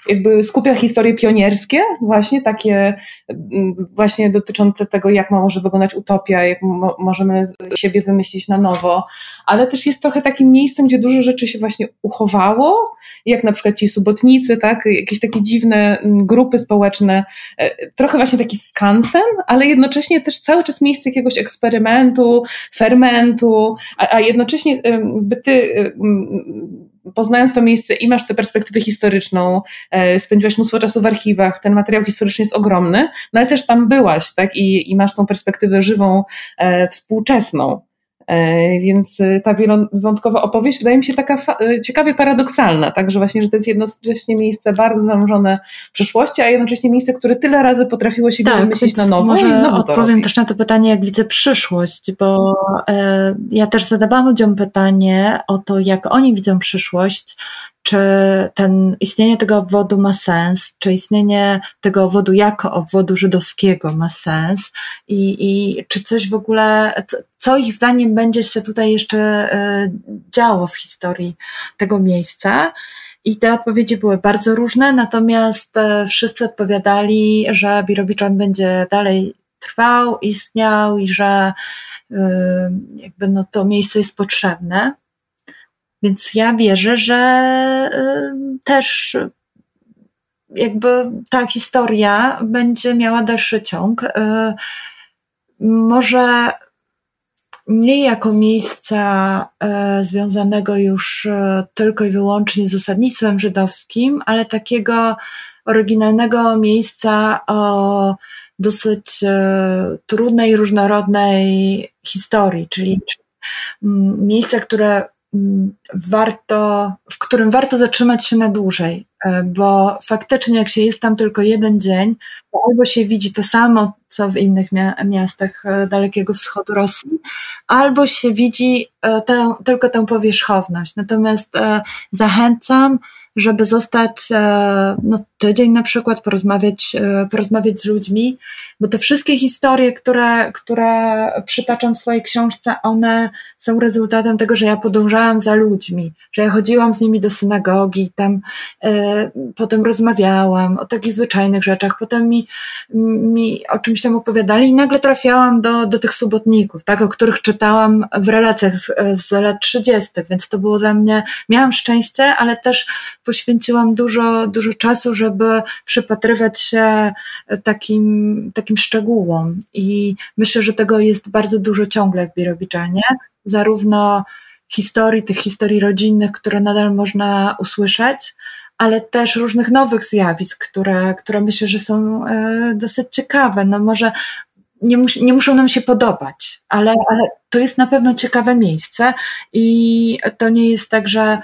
jakby skupia historie pionierskie, właśnie takie mm, właśnie dotyczące tego, jak ma może wyglądać utopia, jak mo możemy siebie wymyślić na nowo, ale też jest trochę takim miejscem, gdzie dużo rzeczy się właśnie uchowało, jak na przykład ci subotnicy, tak, jakieś takie dziwne mm, grupy społeczne, e, trochę właśnie taki skansen, ale jednocześnie też cały czas miejsce jakiegoś eksperymentu, fermentu, a, a jednocześnie by ty poznając to miejsce i masz tę perspektywę historyczną, e, spędziłaś mnóstwo czasu w archiwach, ten materiał historyczny jest ogromny, no ale też tam byłaś, tak, i, i masz tą perspektywę żywą, e, współczesną. E, więc e, ta wielowątkowa opowieść wydaje mi się taka e, ciekawie paradoksalna, tak, że właśnie, że to jest jednocześnie miejsce bardzo zanurzone w przeszłości, a jednocześnie miejsce, które tyle razy potrafiło się tak, wymyślić na nowo może i znowu to odpowiem robi. też na to pytanie, jak widzę przyszłość, bo e, ja też zadawałam ludziom pytanie o to, jak oni widzą przyszłość, czy ten, istnienie tego obwodu ma sens, czy istnienie tego obwodu jako obwodu żydowskiego ma sens i, i czy coś w ogóle, co, co ich zdaniem będzie się tutaj jeszcze y, działo w historii tego miejsca. I te odpowiedzi były bardzo różne, natomiast y, wszyscy odpowiadali, że Birobiczan będzie dalej trwał, istniał i że y, jakby no to miejsce jest potrzebne. Więc ja wierzę, że y, też jakby ta historia będzie miała dalszy ciąg. Y, może nie jako miejsca y, związanego już tylko i wyłącznie z osadnictwem żydowskim, ale takiego oryginalnego miejsca o dosyć trudnej, różnorodnej historii, czyli miejsca, które warto, w którym warto zatrzymać się na dłużej, e, bo faktycznie jak się jest tam tylko jeden dzień, to albo się widzi to samo, co w innych miastach e, Dalekiego Wschodu Rosji, albo się widzi e, tę, tylko tę powierzchowność. Natomiast zachęcam żeby zostać no, tydzień na przykład, porozmawiać, porozmawiać z ludźmi, bo te wszystkie historie, które, które przytaczam w swojej książce, one są rezultatem tego, że ja podążałam za ludźmi, że ja chodziłam z nimi do synagogi, tam e, potem rozmawiałam o takich zwyczajnych rzeczach, potem mi, mi o czymś tam opowiadali i nagle trafiałam do, do tych subotników, tak, o których czytałam w relacjach z, z lat 30., więc to było dla mnie, miałam szczęście, ale też poświęciłam dużo, dużo czasu, żeby przypatrywać się takim, takim szczegółom i myślę, że tego jest bardzo dużo ciągle w Birobiczanie, zarówno historii, tych historii rodzinnych, które nadal można usłyszeć, ale też różnych nowych zjawisk, które, które myślę, że są e, dosyć ciekawe. No może nie, mus, nie muszą nam się podobać, ale, ale to jest na pewno ciekawe miejsce i to nie jest tak, że,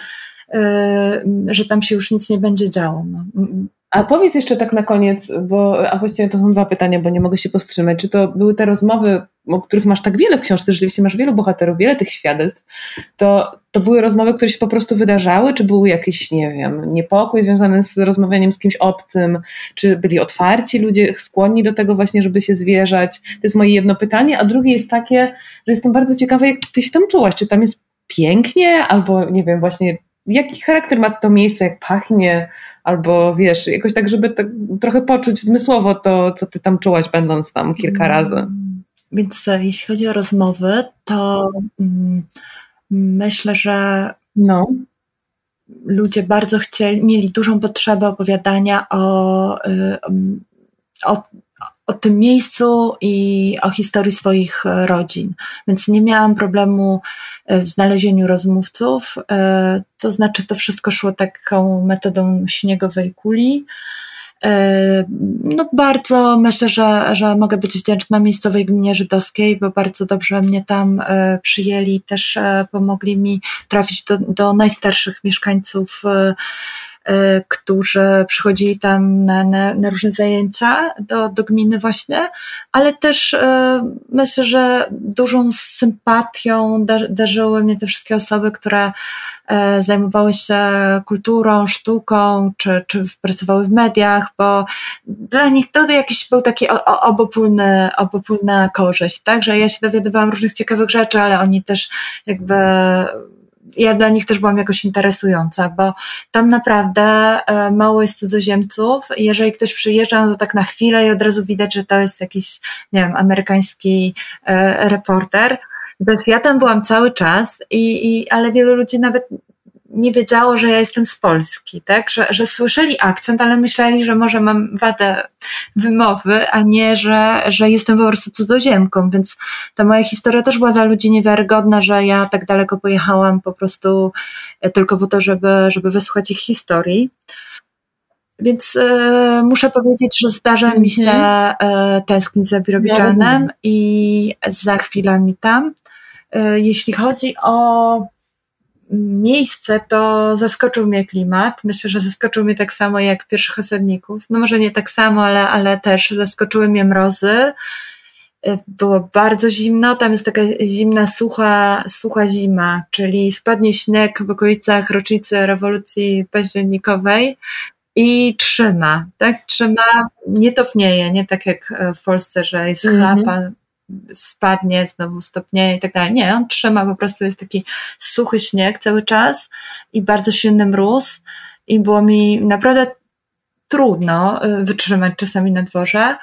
e, że tam się już nic nie będzie działo. A powiedz jeszcze tak na koniec, bo a właściwie to są dwa pytania, bo nie mogę się powstrzymać. Czy to były te rozmowy, o których masz tak wiele w książce, rzeczywiście masz wielu bohaterów, wiele tych świadectw, to, to były rozmowy, które się po prostu wydarzały, czy były jakieś, nie wiem, niepokój związany z rozmawianiem z kimś obcym, czy byli otwarci ludzie, skłonni do tego właśnie, żeby się zwierzać? To jest moje jedno pytanie, a drugie jest takie, że jestem bardzo ciekawa, jak ty się tam czułaś, czy tam jest pięknie, albo nie wiem, właśnie jaki charakter ma to miejsce, jak pachnie, albo wiesz, jakoś tak, żeby tak trochę poczuć zmysłowo to, co ty tam czułaś, będąc tam kilka razy. Mm, więc e, jeśli chodzi o rozmowy, to mm, myślę, że no. ludzie bardzo chcieli, mieli dużą potrzebę opowiadania o, y, o, o tym miejscu i o historii swoich e, rodzin. Więc nie miałam problemu w znalezieniu rozmówców. E, to znaczy, to wszystko szło taką metodą śniegowej kuli. No bardzo myślę, że, że mogę być wdzięczna miejscowej gminie żydowskiej, bo bardzo dobrze mnie tam przyjęli, też pomogli mi trafić do, do najstarszych mieszkańców E, którzy przychodzili tam na, na, na, różne zajęcia do, do gminy właśnie, ale też e, myślę, że dużą sympatią darzyły mnie te wszystkie osoby, które e, zajmowały się kulturą, sztuką, czy, czy pracowały w mediach, bo dla nich to jakiś był taki obopólny, obopólna korzyść, tak, że ja się dowiadywałam różnych ciekawych rzeczy, ale oni też jakby ja dla nich też byłam jakoś interesująca, bo tam naprawdę e, mało jest cudzoziemców. Jeżeli ktoś przyjeżdża, no to tak na chwilę i od razu widać, że to jest jakiś, nie wiem, amerykański e, reporter. Więc ja tam byłam cały czas, i, i, ale wielu ludzi nawet nie wiedziało, że ja jestem z Polski, tak? Że, że słyszeli akcent, ale myśleli, że może mam wadę wymowy, a nie, że, że jestem po prostu cudzoziemką, więc ta moja historia też była dla ludzi niewiarygodna, że ja tak daleko pojechałam po prostu e, tylko po to, żeby, żeby wysłuchać ich historii. Więc e, muszę powiedzieć, że zdarza mi się e, tęsknić za Birowiczanem ja i za chwilami tam. E, jeśli chodzi o miejsce, to zaskoczył mnie klimat. Myślę, że zaskoczył mnie tak samo jak pierwszych osadników. No może nie tak samo, ale, ale też zaskoczyły mnie mrozy. Było bardzo zimno, tam jest taka zimna, sucha, sucha zima, czyli spadnie śnieg w okolicach rocznicy rewolucji październikowej i trzyma, tak? Trzyma, nie topnieje, nie tak jak w Polsce, że jest chlapa, mm -hmm spadnie, znowu stopnieje i tak dalej. Nie, on trzyma, po prostu jest taki suchy śnieg cały czas i bardzo silny mróz i było mi naprawdę trudno y, wytrzymać czasami na dworze.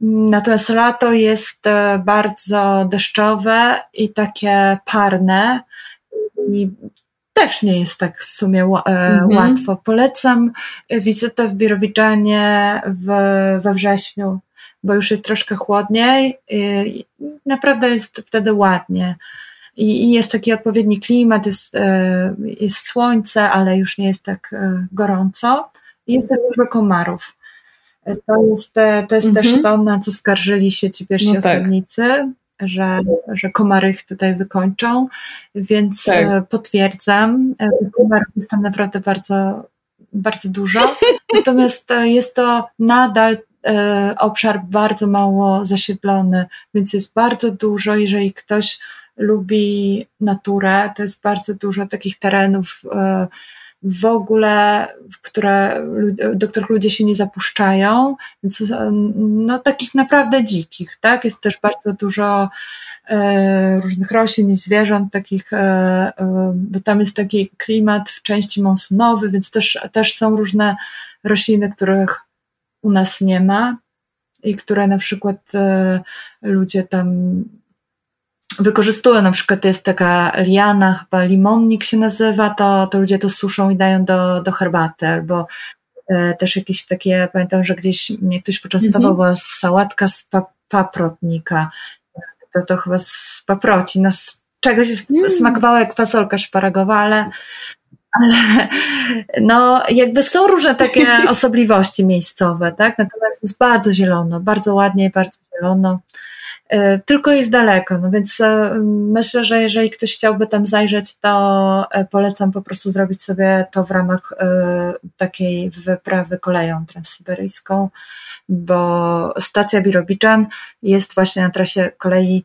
Natomiast lato jest y, bardzo deszczowe i takie parne i też nie jest tak w sumie y, mhm. łatwo. Polecam wizytę w Birowiczanie w, we wrześniu bo już jest troszkę chłodniej. I naprawdę jest wtedy ładnie. I, jest taki odpowiedni klimat, jest, e, jest słońce, ale już nie jest tak e, gorąco. I jest też dużo komarów. To jest, to jest mhm. też to, na co skarżyli się ci pierwsi no tak. osadnicy, że, że komary ich tutaj wykończą, więc tak. potwierdzam, komarów jest tam naprawdę bardzo, bardzo dużo. Natomiast jest to nadal obszar bardzo mało zasiedlony, więc jest bardzo dużo, jeżeli ktoś lubi naturę, to jest bardzo dużo takich terenów e, w ogóle, które, do których ludzie się nie zapuszczają, więc no takich naprawdę dzikich, tak? Jest też bardzo dużo e, różnych roślin i zwierząt, takich, e, e, bo tam jest taki klimat w części monsunowy, więc też, też są różne rośliny, których u nas nie ma i które na przykład e, ludzie tam wykorzystują, na przykład jest taka liana, chyba limonnik się nazywa, to, to ludzie to suszą i dają do, do herbaty, albo e, też jakieś takie, pamiętam, że gdzieś mnie ktoś poczęstował, mhm. była sałatka z pa, paprotnika, to, to chyba z paproci, no z czegoś mm. smakowała jak fasolka szparagowa, ale ale no, jakby są różne takie osobliwości miejscowe, tak? Natomiast jest bardzo zielono, bardzo ładnie, bardzo zielono. E, tylko jest daleko, no więc e, myślę, że jeżeli ktoś chciałby tam zajrzeć, to e, polecam po prostu zrobić sobie to w ramach takiej wyprawy koleją transsyberyjską, bo stacja Birobiczan jest właśnie na trasie kolei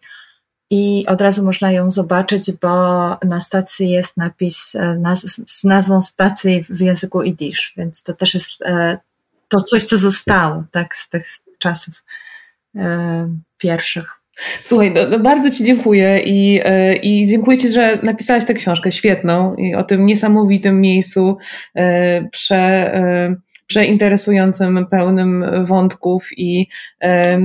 i od razu można ją zobaczyć, bo na stacji jest napis z nazwą stacji w języku idisz, więc to też jest to coś, co zostało tak, z tych czasów pierwszych. Słuchaj, no, no bardzo Ci dziękuję i, i dziękuję Ci, że napisałaś tę książkę świetną i o tym niesamowitym miejscu prze, przeinteresującym, pełnym wątków i,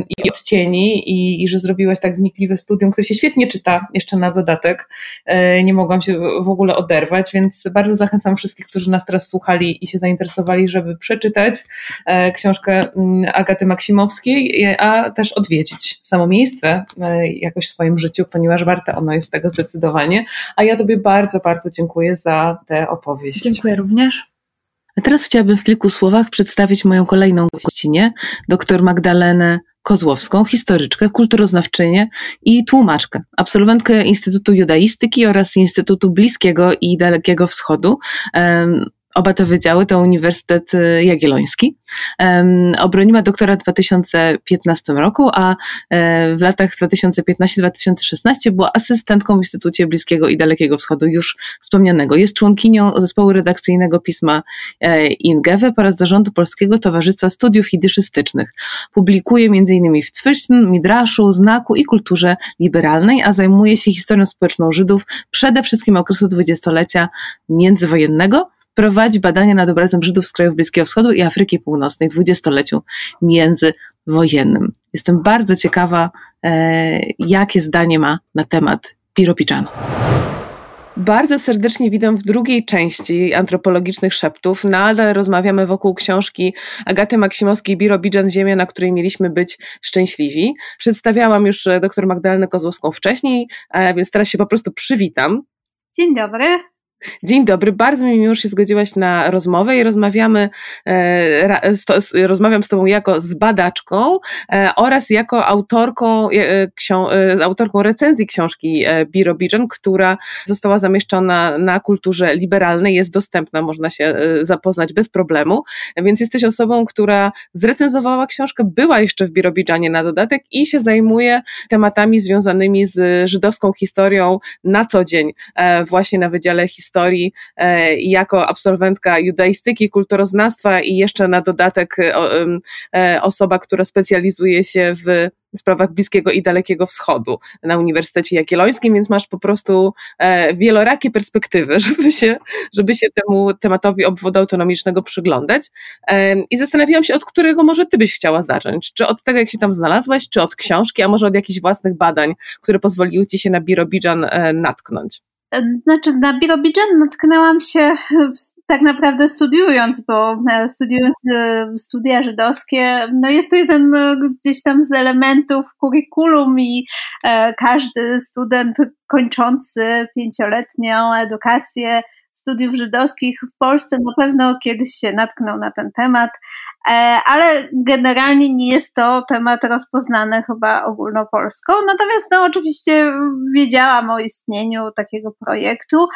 i odcieni i, i, że zrobiłaś tak wnikliwe studium, które się świetnie czyta jeszcze na dodatek. E, nie mogłam się w ogóle oderwać, więc bardzo zachęcam wszystkich, którzy nas teraz słuchali i się zainteresowali, żeby przeczytać e, książkę mm, Agaty Maksimowskiej, a też odwiedzić samo miejsce e, jakoś w swoim życiu, ponieważ warte ono jest tego zdecydowanie. A ja Tobie bardzo, bardzo dziękuję za tę opowieść. Dziękuję również. A teraz chciałabym w kilku słowach przedstawić moją kolejną gościnę, dr Magdalenę Kozłowską, historyczkę, kulturoznawczynię i tłumaczkę, absolwentkę Instytutu Judaistyki oraz Instytutu Bliskiego i Dalekiego Wschodu. Oba te wydziały to Uniwersytet y, Jagielloński. Obroniła doktora w 2015 roku, a e, w latach 2015-2016 była asystentką w Instytucie Bliskiego i Dalekiego Wschodu już wspomnianego. Jest członkinią zespołu redakcyjnego pisma e, Ingewe oraz zarządu Polskiego Towarzystwa Studiów Jidyszystycznych. Publikuje m.in. w Cwyśn, Midraszu, Znaku i Kulturze Liberalnej, a zajmuje się historią społeczną Żydów przede wszystkim okresu dwudziestolecia międzywojennego prowadzi badania nad obrazem Żydów z krajów Bliskiego Wschodu i Afryki Północnej w dwudziestoleciu międzywojennym. Jestem bardzo ciekawa, e, jakie zdanie ma na temat Piropiczanu. Bardzo serdecznie witam w drugiej części antropologicznych szeptów. Nadal rozmawiamy wokół książki Agaty Maksimowskiej Birobidżan Ziemia, na której mieliśmy być szczęśliwi. Przedstawiałam już e, dr Magdalenę Kozłowską wcześniej, e, więc teraz się po prostu przywitam. Dzień dobry. Dzień dobry, bardzo mi miło się zgodziłaś na rozmowę i rozmawiamy, e, rozmawiam z Tobą jako z badaczką e, oraz jako autorką, e, autorką recenzji książki Biro Bijan, która została zamieszczona na kulturze liberalnej, jest dostępna, można się zapoznać bez problemu, więc jesteś osobą, która zrecenzowała książkę, była jeszcze w Biro Bijanie na dodatek i się zajmuje tematami związanymi z żydowską historią na co dzień, właśnie na Wydziale Historii historii e, jako absolwentka judaistyki, kulturoznawstwa i jeszcze na dodatek e, e, osoba, która specjalizuje się w sprawach Bliskiego i Dalekiego Wschodu na Uniwersytecie Jagiellońskim, więc masz po prostu wielorakie perspektywy, żeby się, żeby się temu tematowi obwodu autonomicznego przyglądać. I zastanawiałam się, od którego może ty byś chciała zacząć? Czy od tego, jak się tam znalazłaś, czy od książki, a może od jakichś własnych badań, które pozwoliły ci się na Birobidżan natknąć? Znaczy, na Birobidżan natknęłam się tak naprawdę studiując, bo e, studiując e, studia żydowskie, no jest to jeden e, gdzieś tam z elementów kurikulum i każdy student kończący pięcioletnią edukację studiów żydowskich w Polsce na pewno kiedyś się natknął na ten temat. Ale generalnie nie jest to temat rozpoznany chyba ogólnopolsko. Natomiast no oczywiście wiedziałam o istnieniu takiego projektu.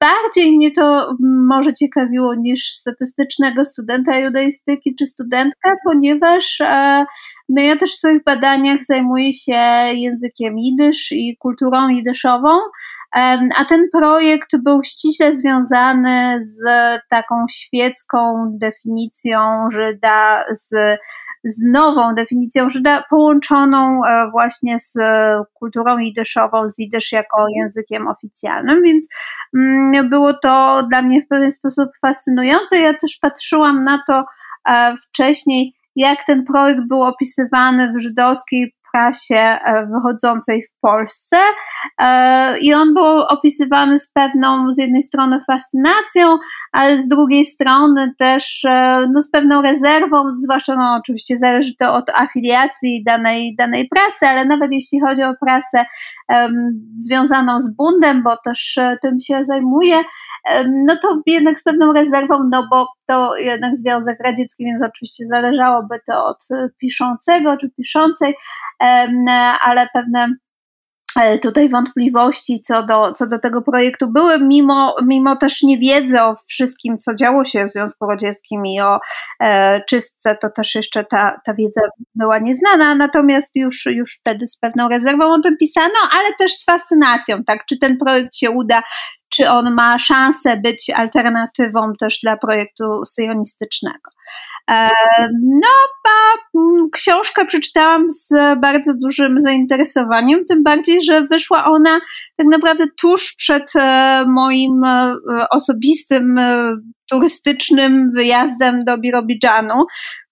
Bardziej mnie to może ciekawiło niż statystycznego studenta judaistyki czy studentkę, ponieważ no ja też w swoich badaniach zajmuję się językiem jidysz i kulturą jidyszową, a ten projekt był ściśle związany z taką świecką definicją Żyda, z, z nową definicją Żyda, połączoną e, właśnie z kulturą jidyszową, z jidysz jako językiem oficjalnym, więc mm, było to dla mnie w pewien sposób fascynujące. Ja też patrzyłam na to e, wcześniej, jak ten projekt był opisywany w żydowskiej prasie e, wychodzącej w Polsce. E, i on był opisywany z pewną z jednej strony fascynacją, ale z drugiej strony też e, no, z pewną rezerwą, zwłaszcza no, oczywiście zależy to od afiliacji danej, danej prasy, ale nawet jeśli chodzi o prasę um, związaną z bundem, bo też tym się zajmuję, um, no to jednak z pewną rezerwą, no bo to jednak Związek Radziecki, więc oczywiście zależałoby to od piszącego czy piszącej, ale pewne e, tutaj wątpliwości co do, co do tego projektu były, mimo, mimo też niewiedzy o wszystkim, co działo się w Związku Radzieckim i o e, czystce, to też jeszcze ta, ta wiedza była nieznana, natomiast już, już wtedy z pewną rezerwą o tym pisano, ale też z fascynacją, tak, czy ten projekt się uda, czy on ma szansę być alternatywą też dla projektu syjonistycznego. No, a mm, książkę przeczytałam z bardzo dużym zainteresowaniem, tym bardziej, że wyszła ona tak naprawdę tuż przed e, moim e, osobistym e, turystycznym wyjazdem do Birobidżanu,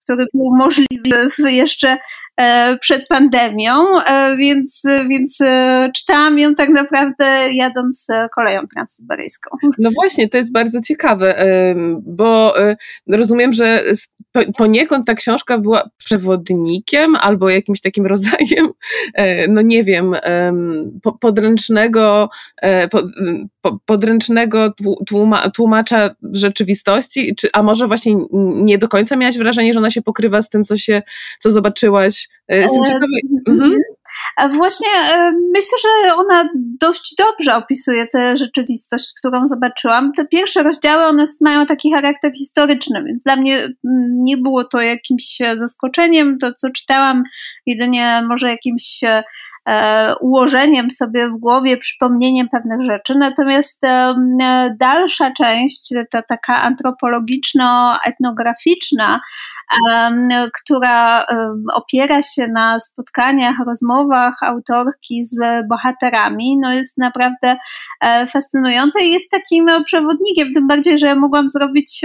który był możliwy jeszcze E, przed pandemią, e, więc, więc e, czytałam ją tak naprawdę jadąc koleją transsyberyjską. No właśnie, to jest bardzo ciekawe, bo rozumiem, że poniekąd ta książka była przewodnikiem albo jakimś takim rodzajem, no nie wiem, podręcznego, podręcznego tłumacza rzeczywistości, czy, a może właśnie nie do końca miałaś wrażenie, że ona się pokrywa z tym, co się, co zobaczyłaś E, jestem ciekawa. Mhm. Właśnie e, myślę, że ona dość dobrze opisuje tę rzeczywistość, którą zobaczyłam. Te pierwsze rozdziały, one mają taki charakter historyczny, więc dla mnie mm, nie było to jakimś zaskoczeniem. To, co czytałam, jedynie może jakimś e, E, ułożeniem sobie w głowie, przypomnieniem pewnych rzeczy. Natomiast e, dalsza część, ta taka antropologiczno-etnograficzna, która opiera się na spotkaniach, rozmowach autorki z bohaterami, no jest naprawdę e, fascynująca i jest takim przewodnikiem, tym bardziej, że mogłam zrobić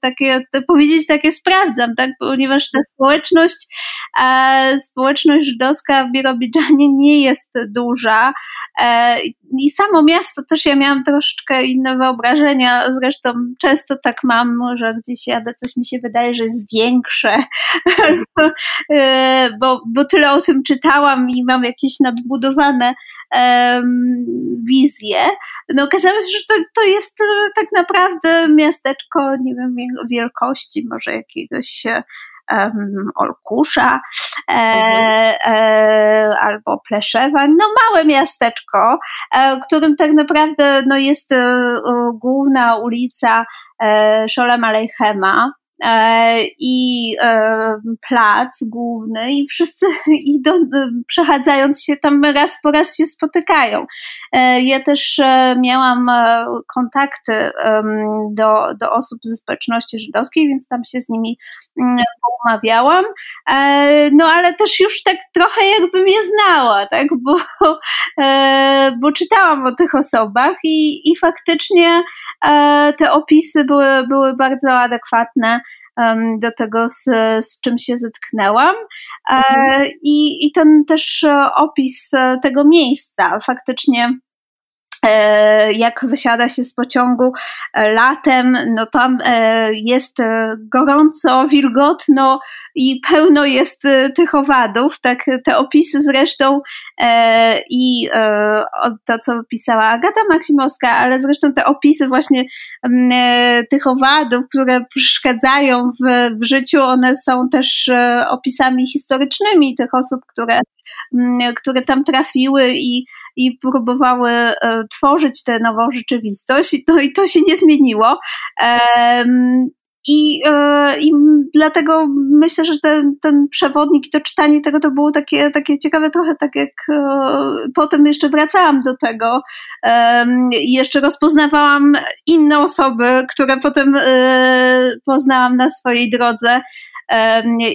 takie, powiedzieć takie sprawdzam, tak, ponieważ ta społeczność, społeczność żydowska w Birobi Azerbejdżanie nie jest duża e, i samo miasto też ja miałam troszeczkę inne wyobrażenia, zresztą często tak mam, że gdzieś jadę, coś mi się wydaje, że jest większe, e, bo, bo tyle o tym czytałam i mam jakieś nadbudowane um. No okazało się, że to, to jest e, tak naprawdę miasteczko, nie wiem, wielkości może jakiegoś um, Olkusza e, e, albo Pleszewa, no małe miasteczko, e, którym tak naprawdę no, jest główna ulica e, Szolem Alejchema, E, i e, plac główny i wszyscy idą, przechadzając się tam raz po raz się spotykają. E, ja też miałam kontakty do, do osób ze społeczności żydowskiej, więc tam się z nimi mm, umawiałam, no ale też już tak trochę jakby mnie znała, tak, bo, bo czytałam o tych osobach i, i faktycznie te opisy były, były bardzo adekwatne do tego, z, z czym się zetknęłam. E, mhm. I, I ten też e, opis e, tego miejsca faktycznie jak wysiada się z pociągu e, latem, no tam e, jest gorąco, wilgotno i pełno jest tych owadów. Tak, te opisy zresztą i to, co pisała Agata Maksimowska, ale zresztą te opisy właśnie tych owadów, które przeszkadzają w, w życiu, one są też opisami historycznymi tych osób, które które tam trafiły i, i próbowały e, tworzyć tę nową rzeczywistość. No i to się nie zmieniło. I, e, I dlatego myślę, że ten, ten przewodnik i to czytanie tego to było takie, takie ciekawe, trochę tak jak e, potem jeszcze wracałam do tego i jeszcze rozpoznawałam inne osoby, które potem poznałam na swojej drodze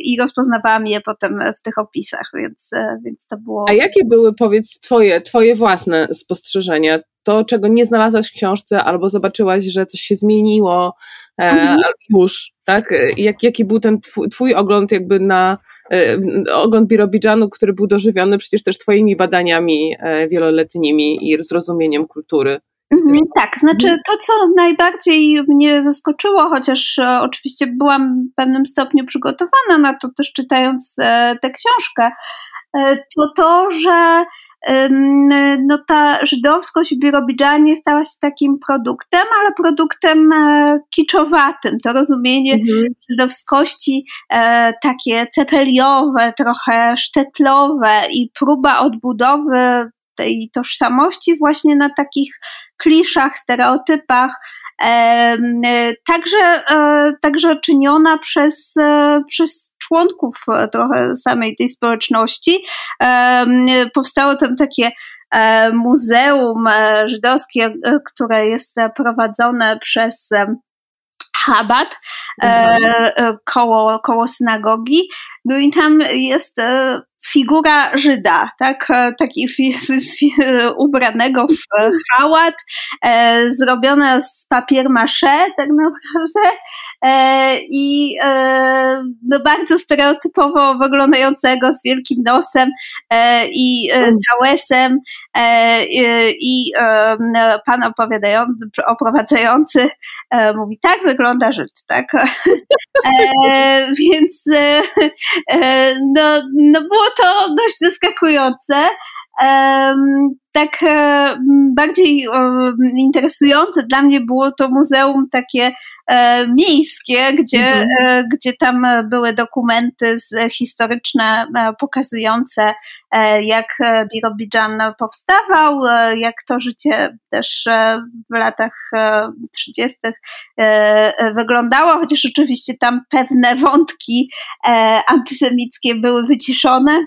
i rozpoznawałam je potem w tych opisach, więc, e, więc to było. A jakie były, powiedz, twoje, twoje własne spostrzeżenia? To, czego nie znalazłaś w książce, albo zobaczyłaś, że coś się zmieniło e, mhm. już, tak? Jak, jaki był ten twój, twój ogląd jakby na e, ogląd Birobidżanu, który był dożywiony przecież też twoimi badaniami wieloletnimi i zrozumieniem kultury? Mhm, tak, znaczy mhm. to, co najbardziej mnie zaskoczyło, chociaż e, oczywiście byłam w pewnym stopniu przygotowana na to, też czytając e, tę książkę, e, to to, że no ta żydowskość w Birobidżanie stała się takim produktem, ale produktem kiczowatym. To rozumienie mhm. żydowskości takie cepeliowe, trochę sztetlowe i próba odbudowy tej tożsamości właśnie na takich kliszach, stereotypach, także, e, także czyniona przez, e, przez członków e, trochę samej tej społeczności. Powstało tam takie muzeum żydowskie, które jest prowadzone przez Chabad mhm. koło, koło synagogi. No i tam jest figura Żyda, tak, e, taki fi, fi, ubranego w hałat, e, zrobione z papier maché tak naprawdę e, i e, no bardzo stereotypowo wyglądającego z wielkim nosem e, i e, tałesem i pan opowiadający, oprowadzający mówi, tak wygląda Żyd, tak, więc no, no było to dość zaskakujące. Tak e, bardziej interesujące dla mnie było to muzeum takie e, miejskie, gdzie, mhm. E, gdzie tam były dokumenty historyczne pokazujące, jak Birobidżan powstawał, jak to życie też w latach 30. wyglądało, chociaż oczywiście tam pewne wątki antysemickie były wyciszone.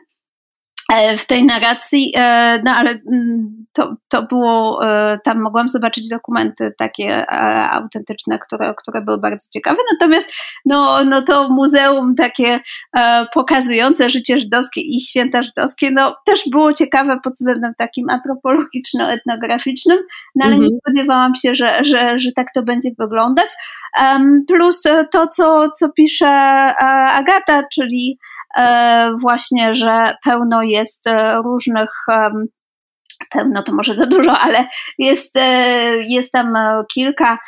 E, w tej narracji, e, no ale mm, to, to było, e, tam mogłam zobaczyć dokumenty takie autentyczne, które, które były bardzo ciekawe, natomiast no, no to muzeum takie pokazujące życie żydowskie i święta żydowskie, no też było ciekawe pod względem takim antropologiczno-etnograficznym, no ale mhm. nie spodziewałam się, że, że, że tak to będzie wyglądać. Plus to, co, co pisze Agata, czyli właśnie, że pełno jest e, różnych pełno to może za dużo, ale jest, e, jest tam e, kilka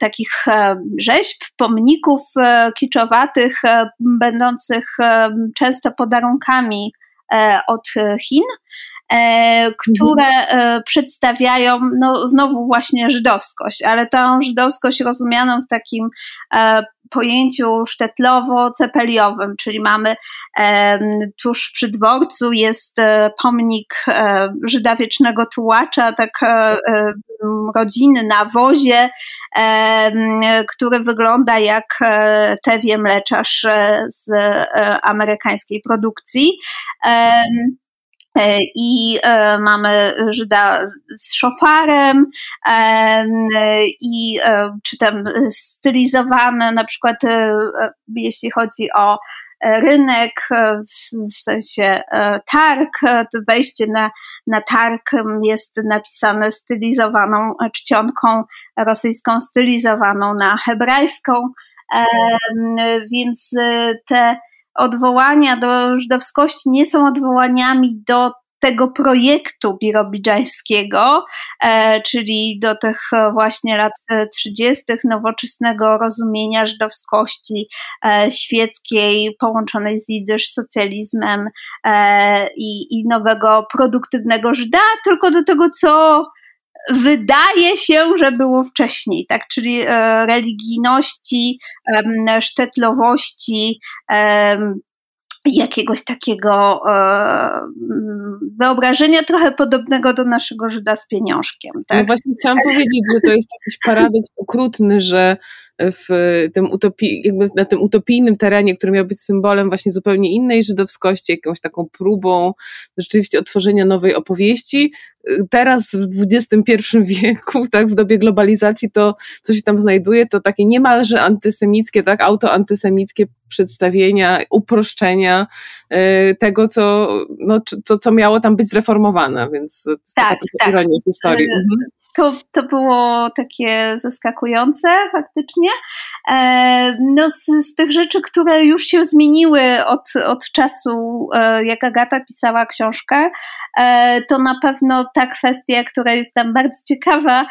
takich rzeźb, pomników kiczowatych, będących często podarunkami od Chin. E, które e, przedstawiają no, znowu właśnie żydowskość, ale tą żydowskość rozumianą w takim e, pojęciu sztetlowo-cepeliowym, czyli mamy tuż przy dworcu jest pomnik Żyda Wiecznego Tułacza, tak rodziny na wozie, który wygląda jak tewie mleczarz z amerykańskiej produkcji. E, I e, mamy Żyda z szofarem i czy tam stylizowane, na przykład jeśli chodzi o rynek, w, sensie targ, wejście na, na targ jest napisane stylizowaną czcionką rosyjską, stylizowaną na hebrajską, więc te odwołania do żydowskości nie są odwołaniami do tego projektu birobidżańskiego, e, czyli do tych właśnie lat 30. nowoczesnego rozumienia żydowskości e, świeckiej połączonej z jidysz socjalizmem e, i, i nowego produktywnego Żyda, tylko do tego, co wydaje się, że było wcześniej, tak? Czyli e, religijności, sztetlowości, jakiegoś takiego e, wyobrażenia trochę podobnego do naszego Żyda z pieniążkiem. Tak? No właśnie chciałam powiedzieć, że to jest jakiś paradoks okrutny, że w tym utopii, jakby na tym utopijnym terenie, który miał być symbolem właśnie zupełnie innej żydowskości, jakąś taką próbą rzeczywiście otworzenia nowej opowieści. Teraz w XXI wieku, tak, w dobie globalizacji, to co się tam znajduje, to takie niemalże antysemickie, tak, autoantysemickie przedstawienia, uproszczenia y, tego, co, no, co, co miało tam być zreformowane, więc to jest tak, taka tak. ironia historii. Mhm to, to było takie zaskakujące faktycznie. E, no z, z, tych rzeczy, które już się zmieniły od, od czasu, e, jak Agata pisała książkę, e, to na pewno ta kwestia, która jest tam bardzo ciekawa,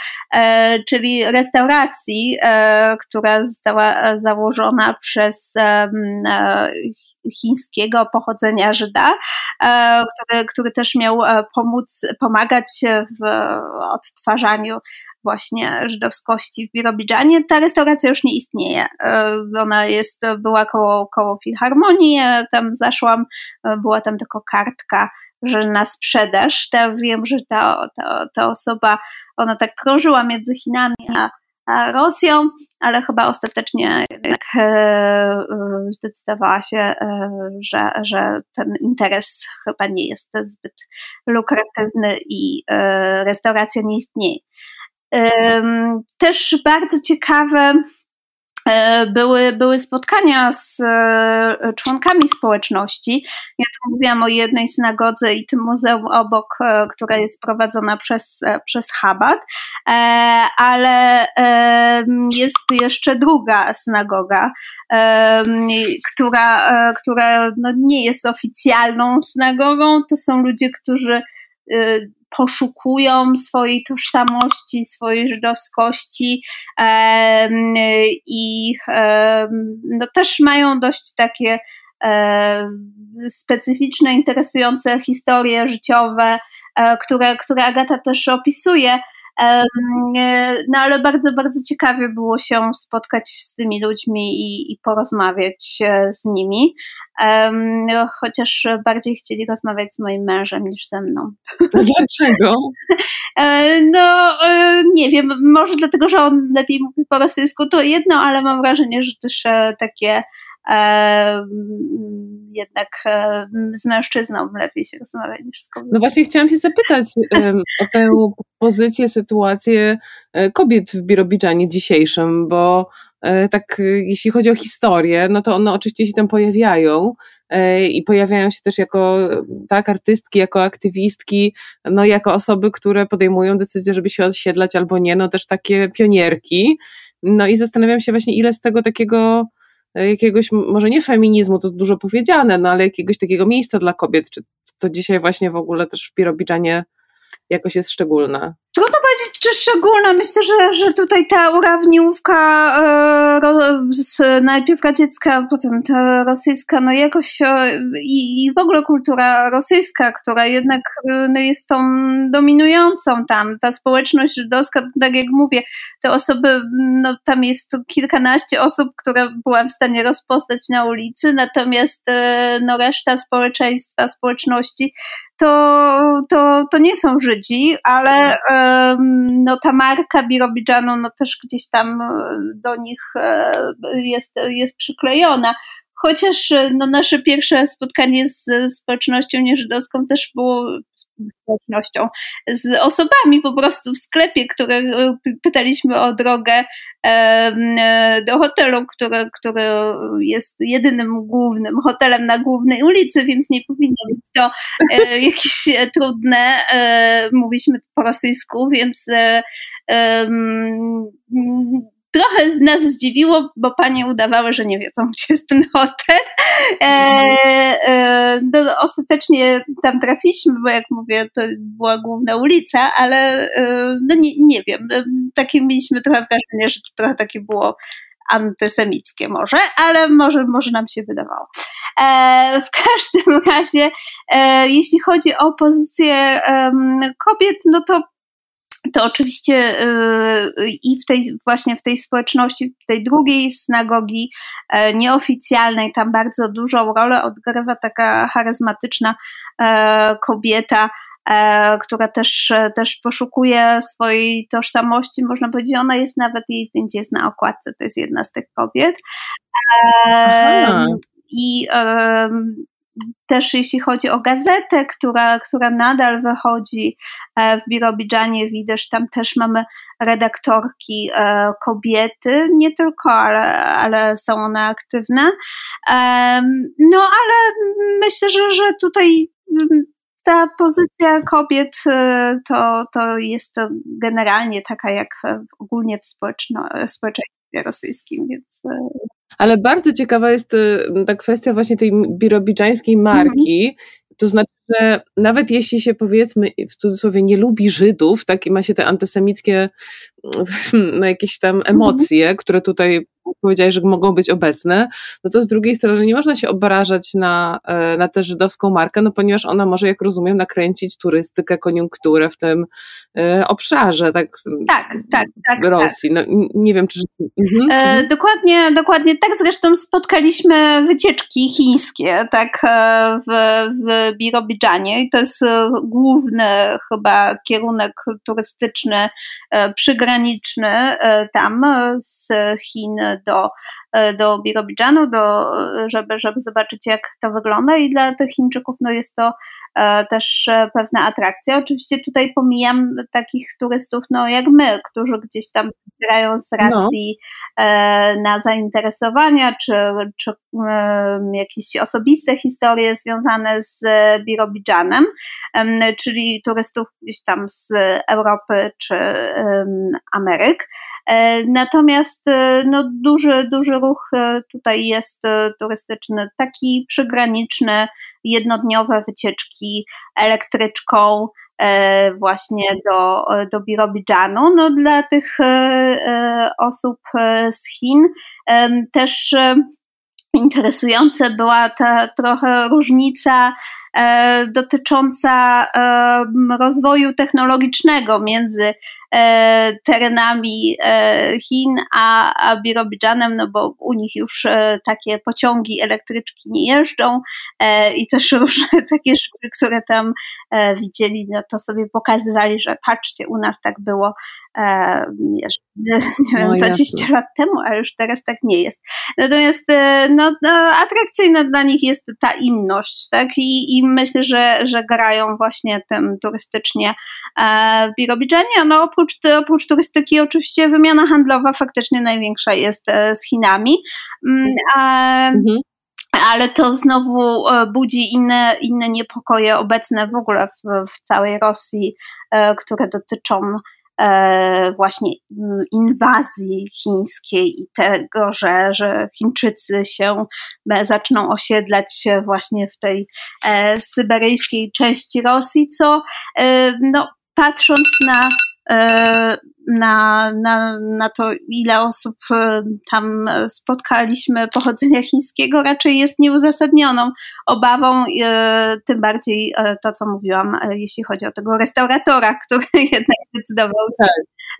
czyli restauracji, która została założona przez chińskiego pochodzenia Żyda, który, który też miał pomóc, pomagać w odtwarzaniu właśnie żydowskości w Birobidżanie. Ta restauracja już nie istnieje. E, ona jest, była koło, koło Filharmonii, tam zaszłam, e, była tam tylko kartka że na sprzedaż. Ta, wiem, że ta, ta, ta osoba, ona tak krążyła między Chinami a Rosją, ale chyba ostatecznie jednak e, e, zdecydowała się, e, że, że ten interes chyba nie jest zbyt lukratywny i e, restauracja nie istnieje. Też bardzo ciekawe E, były, były spotkania z e, członkami społeczności. Ja tu mówiłam o jednej synagodze i tym muzeum obok, e, która jest prowadzona przez, przez Chabad, ale jest jeszcze druga synagoga, która, która no nie jest oficjalną synagogą. To są ludzie, którzy poszukują swojej tożsamości, swojej żydowskości i no, też mają dość takie specyficzne, interesujące historie życiowe, e, które, które Agata też opisuje. No ale bardzo, bardzo ciekawie było się spotkać z tymi ludźmi i, i porozmawiać e, z nimi. Chociaż bardziej chcieli rozmawiać z moim mężem niż ze mną. Dlaczego? E, no, e, nie wiem, może dlatego, że on lepiej mówi po rosyjsku, to jedno, ale mam wrażenie, że też takie jednak z mężczyzną lepiej się rozmawia niż z kobietą. No właśnie chciałam się zapytać o tę pozycję, sytuację e, kobiet w Birobidżanie dzisiejszym, bo e, tak jeśli chodzi o historię, no to one oczywiście się tam pojawiają e, i pojawiają się też jako tak artystki, jako aktywistki, no jako osoby, które podejmują decyzję, żeby się osiedlać albo nie, no też takie pionierki. No i zastanawiam się właśnie, ile z tego takiego jakiegoś, może nie feminizmu, to dużo powiedziane, no ale jakiegoś takiego miejsca dla kobiet, czy to dzisiaj właśnie w ogóle też w Birobidżanie jakoś jest szczególne? Trudno powiedzieć, czy szczególna. Myślę, że, że tutaj ta urawniówka e, najpierw radziecka, potem ta rosyjska, no jakoś e, i, i w ogóle kultura rosyjska, która jednak e, no, jest tą dominującą tam. Ta społeczność żydowska, tak jak mówię, te osoby, no tam jest kilkanaście osób, które byłam w stanie rozpoznać na ulicy, natomiast e, no reszta społeczeństwa, społeczności to, to, to nie są Żydzi, ale no, ta marka Birobidżanu no, też gdzieś tam e, do nich e, jest, jest przyklejona. Chociaż e, no, nasze pierwsze spotkanie z społecznością nieżydowską też było społecznością, z osobami po prostu w sklepie, które pytaliśmy o drogę do hotelu, który, który jest jedynym głównym hotelem na głównej ulicy, więc nie powinno być to jakieś trudne. Mówiliśmy po rosyjsku, więc trochę z nas zdziwiło, bo panie udawały, że nie wiedzą, gdzie jest ten hotel. E, e, no, ostatecznie tam trafiliśmy, bo jak mówię, to była główna ulica, ale e, no nie, nie wiem, e, takie mieliśmy trochę wrażenie, że to trochę takie było antysemickie może, ale może, może nam się wydawało. E, w każdym razie, e, jeśli chodzi o pozycję kobiet, no to to oczywiście yy, i w tej właśnie w tej społeczności, tej drugiej synagogi e, nieoficjalnej, tam bardzo dużą rolę odgrywa taka charyzmatyczna e, kobieta, e, która też, też poszukuje swojej tożsamości, można powiedzieć, ona jest nawet, jej zdjęcie jest na okładce, to jest jedna z tych kobiet. Aha. I też jeśli chodzi o gazetę, która, która nadal wychodzi e, w Birobidżanie, widać, tam też mamy redaktorki e, kobiety, nie tylko, ale, ale są one aktywne. No ale myślę, że, że tutaj mm, ta pozycja kobiet e, to, to jest to generalnie taka jak ogólnie w społeczeństwie rosyjskim, więc ale bardzo ciekawa jest y, ta kwestia właśnie tej birobidżańskiej marki. Mm -hmm. To znaczy, że nawet jeśli się powiedzmy w cudzysłowie nie lubi Żydów, tak i ma się te antysemickie no, jakieś tam mhm. emocje, które tutaj powiedziałeś, że mogą być obecne, no to z drugiej strony nie można się obrażać na, e, na tę żydowską markę, no ponieważ ona może, jak rozumiem, nakręcić turystykę, koniunkturę w tym e, obszarze, tak? Tak, tak, tak. Rosji. No, nie wiem, czy. Mhm, e, mhm. dokładnie, dokładnie tak. Zresztą spotkaliśmy wycieczki chińskie, tak, e, w, w Birobidżanie i to jest główny chyba kierunek turystyczny, przygraniczny tam z Chin do, e, do Birobidżanu, do, żeby, żeby zobaczyć, jak to wygląda. I dla tych Chińczyków no jest to e, też e, pewna atrakcja. Oczywiście tutaj pomijam takich turystów, no jak my, którzy gdzieś tam wybierają z racji no. na zainteresowania, czy, czy jakieś osobiste historie związane z Birobidżanem, czyli turystów gdzieś tam z Europy czy Ameryk. E, natomiast e, no, duży, duży ruch e, tutaj jest turystyczny, taki przygraniczny, jednodniowe wycieczki elektryczką, właśnie do, do Birobidżanu. No, dla tych osób z Chin też interesujące była ta trochę różnica dotycząca rozwoju technologicznego między E, terenami e, Chin, a, a Birobidżanem, no bo u nich już e, takie pociągi elektryczki nie jeżdżą i też różne takie rzeczy, które tam widzieli, no to sobie pokazywali, że patrzcie, u nas tak było jeszcze, nie wiem, 20 lat temu, a już teraz tak nie jest. Natomiast no, no, atrakcyjna dla nich jest ta inność, tak? I, i myślę, że, że grają właśnie tym turystycznie w Birobidżanie. No, oprócz, oprócz turystyki oczywiście wymiana handlowa faktycznie największa jest e, z Chinami. Mm, mhm. Ale to znowu e, budzi inne, inne niepokoje obecne w ogóle w, w całej Rosji, e, które dotyczą właśnie mm, inwazji chińskiej i tego, że, że Chińczycy się zaczną osiedlać właśnie w tej syberyjskiej części Rosji, co no, patrząc na E, na, na, na to, ile osób e, tam spotkaliśmy pochodzenia chińskiego, raczej jest nieuzasadnioną obawą, e, tym bardziej to, co mówiłam, jeśli chodzi o tego restauratora, który jednak zdecydował się,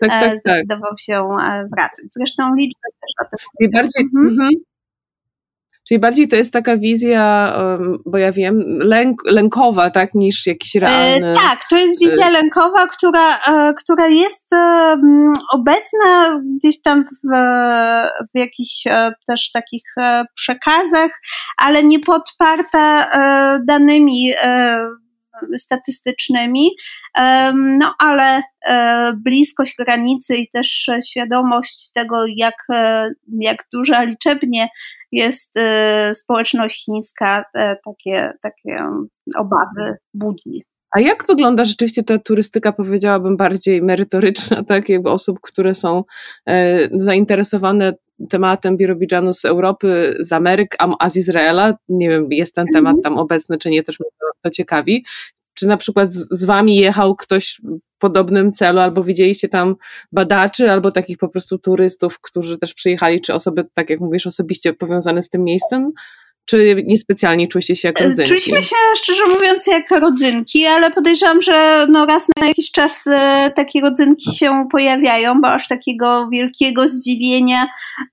tak, tak, tak, tak. zdecydował się wracać. Zresztą liczby też o tym. Bardziej, mhm. Czyli bardziej to jest taka wizja, bo ja wiem, lęk, lękowa, tak, niż jakiś e, realny... Tak, to jest wizja e, lękowa, która, e, która jest obecna gdzieś tam w, w jakichś też takich przekazach, ale nie podparta danymi statystycznymi, no ale bliskość granicy i też świadomość tego, jak, jak duża liczebnie jest społeczność chińska, takie, takie obawy budzi. A jak wygląda rzeczywiście ta turystyka, powiedziałabym, bardziej merytoryczna, tak, jakby osób, które są e, zainteresowane tematem Birobidżanu z Europy, z Ameryk, a z Izraela, nie wiem, jest ten temat mhm. tam obecny, czy nie, też mnie to, to ciekawi. Czy na przykład z, z wami jechał ktoś w podobnym celu, albo widzieliście tam badaczy, albo takich po prostu turystów, którzy też przyjechali, czy osoby, tak jak mówisz, osobiście powiązane z tym miejscem? Czy niespecjalnie czuliście się jak rodzynki? Czuliśmy się, szczerze mówiąc, jak rodzynki, ale podejrzewam, że no raz na jakiś czas e, takie rodzynki się pojawiają, bo aż takiego wielkiego zdziwienia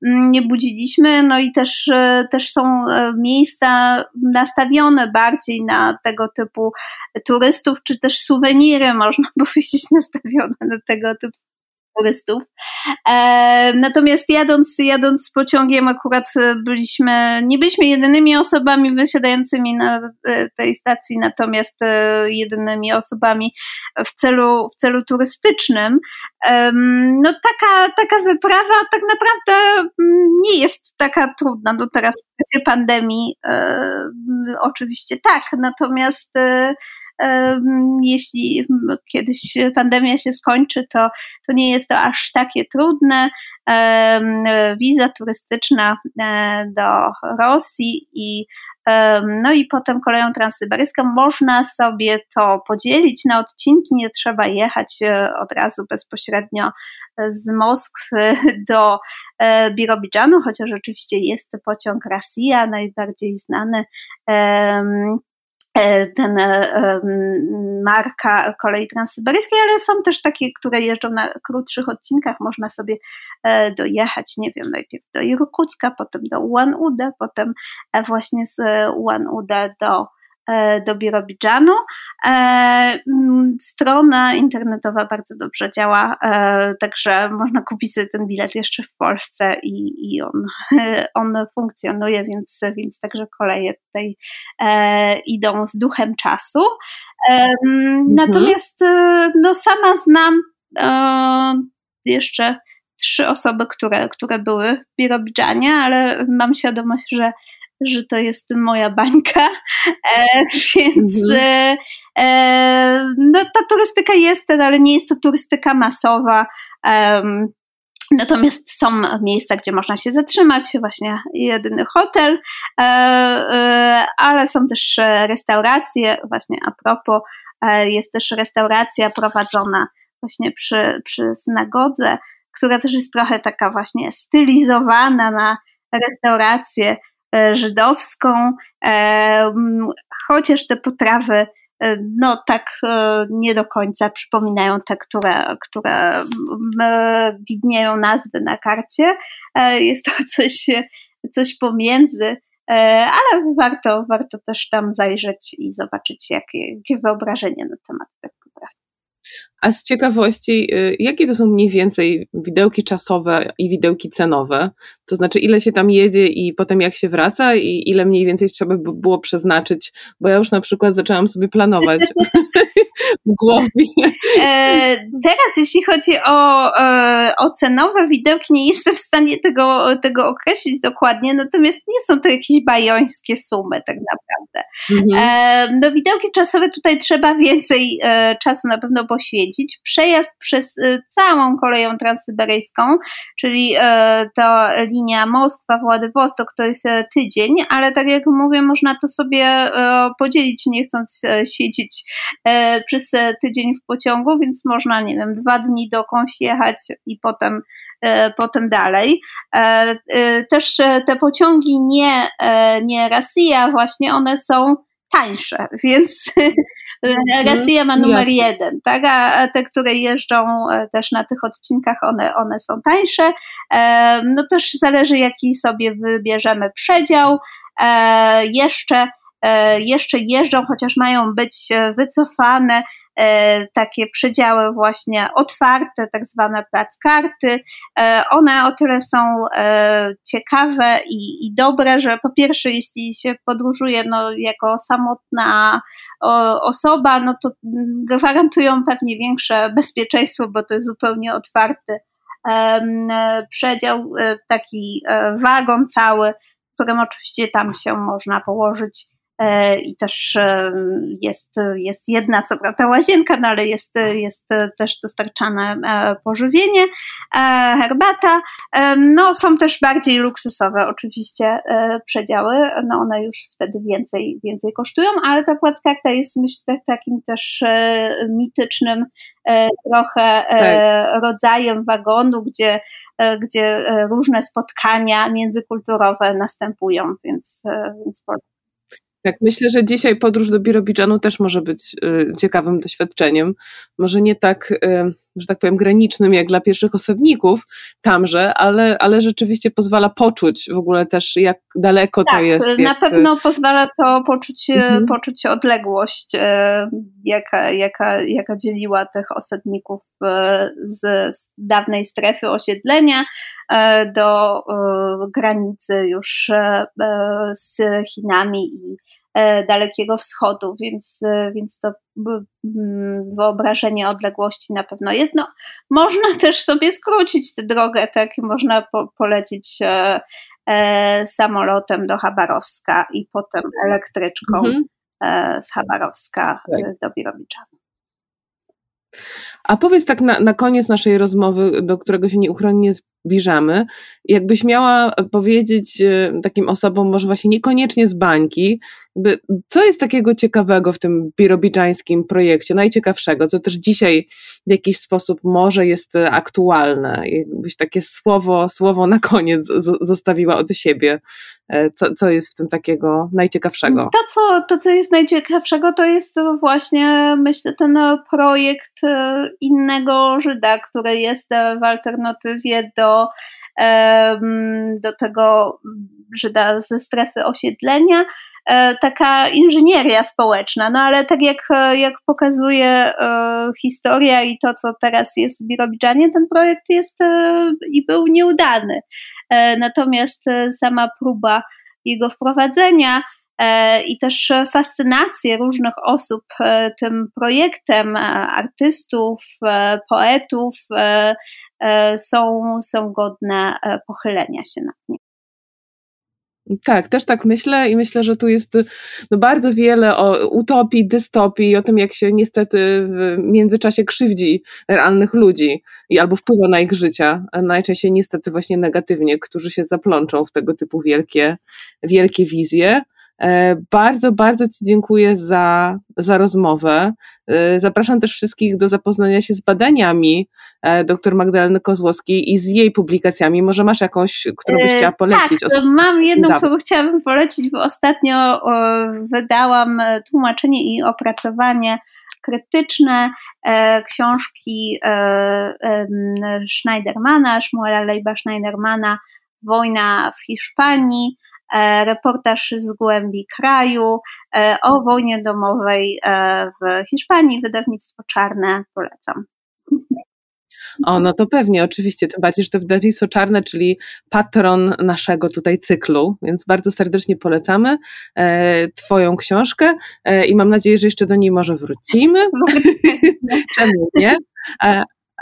mm, nie budziliśmy. No i też, e, też są e, miejsca nastawione bardziej na tego typu turystów, czy też suweniry, można powiedzieć, nastawione na tego typu turystów. E, natomiast jadąc, jadąc pociągiem akurat byliśmy, nie byliśmy jedynymi osobami wysiadającymi na e, tej stacji, natomiast e, jedynymi osobami w celu, w celu turystycznym. No taka, taka wyprawa tak naprawdę mm, nie jest taka trudna. No teraz w czasie pandemii oczywiście tak, natomiast jeśli kiedyś pandemia się skończy, to, to nie jest to aż takie trudne. Wiza turystyczna e, do Rosji i no i potem koleją transsyberyjską można sobie to podzielić na odcinki, nie trzeba jechać e, od razu bezpośrednio z Moskwy do e, Birobidżanu, chociaż oczywiście jest pociąg Rosja, najbardziej znany ten e, marka kolei transsyberyjskiej, ale są też takie, które jeżdżą na krótszych odcinkach. Można sobie e, dojechać, nie wiem, najpierw do Irkucka, potem do Ulan-Ude, potem właśnie z Ulan-Ude do E, do Birobidżanu. E, strona internetowa bardzo dobrze działa, e, także można kupić ten bilet jeszcze w Polsce i, i on, on funkcjonuje, więc, więc także koleje tutaj idą z duchem czasu. Mhm. Natomiast no, sama znam jeszcze trzy osoby, które, które były w Birobidżanie, ale mam świadomość, że że to jest moja bańka, e, więc mhm. e, e, no, ta turystyka jest, ale nie jest to turystyka masowa. Natomiast są miejsca, gdzie można się zatrzymać, właśnie jedyny hotel, e, e, ale są też restauracje, właśnie a propos, jest też restauracja prowadzona właśnie przy, przy synagodze, która też jest trochę taka właśnie stylizowana na restaurację żydowską, e, chociaż te potrawy e, no tak nie do końca przypominają te, które, które widnieją nazwy na karcie. Jest to coś, coś pomiędzy, ale warto, warto też tam zajrzeć i zobaczyć, jakie, jakie wyobrażenie na temat tego a z ciekawości, y, jakie to są mniej więcej widełki czasowe i widełki cenowe? To znaczy, ile się tam jedzie i potem jak się wraca, i ile mniej więcej trzeba by było przeznaczyć? Bo ja już na przykład zaczęłam sobie planować głowie. E, teraz, jeśli chodzi o, e, o cenowe widełki, nie jestem w stanie tego, tego określić dokładnie, natomiast nie są to jakieś bajońskie sumy, tak naprawdę. Mhm. E, no, widełki czasowe tutaj trzeba więcej e, czasu na pewno poświęcić. Przejazd przez e, całą koleją transsyberyjską, czyli e, to linia Moskwa-Władywostok to jest tydzień, ale tak jak mówię, można to sobie podzielić, nie chcąc siedzieć przez tydzień w pociągu, więc można, nie wiem, dwa dni dokądś jechać i potem, e, potem dalej. E, e, też te pociągi nie, nie Rosja, właśnie one są tańsze, więc mhm. Rosja ma numer Jasne. jeden, tak? a te, które jeżdżą też na tych odcinkach, one, one są tańsze. No też zależy, jaki sobie wybierzemy przedział. Jeszcze jeszcze jeżdżą, chociaż mają być wycofane E, takie przedziały właśnie otwarte, tak zwane karty. E, one o tyle są e, ciekawe i, i dobre, że po pierwsze, jeśli się podróżuje no, jako samotna osoba, no to gwarantują pewnie większe bezpieczeństwo, bo to jest zupełnie otwarty przedział, taki wagon cały, w którym oczywiście tam się można położyć E, i też e, jest, jest jedna, co prawda łazienka, no ale jest, jest też dostarczane e, pożywienie, herbata. No są też bardziej luksusowe oczywiście przedziały, no one już wtedy więcej, więcej kosztują, ale ta płatkarta jest myślę takim też mitycznym trochę tak. rodzajem wagonu, gdzie, gdzie różne spotkania międzykulturowe następują, więc, więc tak, myślę, że dzisiaj podróż do Birobidżanu też może być y, ciekawym doświadczeniem. Może nie tak, y, że tak powiem, granicznym jak dla pierwszych osadników tamże, ale, ale rzeczywiście pozwala poczuć w ogóle też, jak daleko tak, to jest. Na jak... pewno pozwala to poczuć, y, mhm. poczuć odległość, y, jaka, jaka, jaka dzieliła tych osadników y, z, z dawnej strefy osiedlenia do granicy już z Chinami i Dalekiego Wschodu, więc, e, więc to mm, wyobrażenie odległości na pewno jest. No, można też sobie skrócić tę drogę, tak? Można po, polecieć e, e, samolotem do Chabarowska i potem elektryczką mhm. e, z Chabarowska tak. do Birobiczanu. A powiedz tak na, na koniec naszej rozmowy, do którego się nieuchronnie zbliżamy, jakbyś miała powiedzieć e, takim osobom, może właśnie niekoniecznie z bańki, co jest takiego ciekawego w tym birobidżańskim projekcie, najciekawszego, co też dzisiaj w jakiś sposób może jest aktualne? Jakbyś takie słowo, słowo na koniec zostawiła od siebie, e, co, co jest w tym takiego najciekawszego? To co, to, co jest najciekawszego, to jest właśnie, myślę, ten projekt e, innego Żyda, który jest w alternatywie do, do tego Żyda ze strefy osiedlenia, e, taka inżynieria społeczna. No ale tak jak, jak pokazuje e, historia i to, co teraz jest w Birobidżanie, ten projekt jest e, i był nieudany. Natomiast sama próba jego wprowadzenia i też fascynację różnych osób tym projektem, artystów, poetów są, są godne pochylenia się nad nim. Tak, też tak myślę i myślę, że tu jest no, bardzo wiele o utopii, dystopii, o tym, jak się niestety w międzyczasie krzywdzi realnych ludzi i albo wpływa na ich życia, najczęściej niestety właśnie negatywnie, którzy się zaplączą w tego typu wielkie, wielkie wizje. E, bardzo, bardzo Ci dziękuję za, za rozmowę. E, zapraszam też wszystkich do zapoznania się z badaniami e, dr Magdaleny Kozłowskiej i z jej publikacjami. Może masz jakąś, którą byś chciała polecić? Tak, mam jedną, którą chciałabym polecić, bo ostatnio wydałam tłumaczenie i opracowanie krytyczne książki Schneidermana, Szmuela Lejba Schneidermana Wojna w Hiszpanii, E, reportaż z głębi kraju e, o wojnie domowej e, w Hiszpanii, wydawnictwo Czarne, polecam. O, no to pewnie, oczywiście, tym bardziej, że to wydawnictwo Czarne, czyli patron naszego tutaj cyklu, więc bardzo serdecznie polecamy e, Twoją książkę e, i mam nadzieję, że jeszcze do niej może wrócimy. Czemu nie?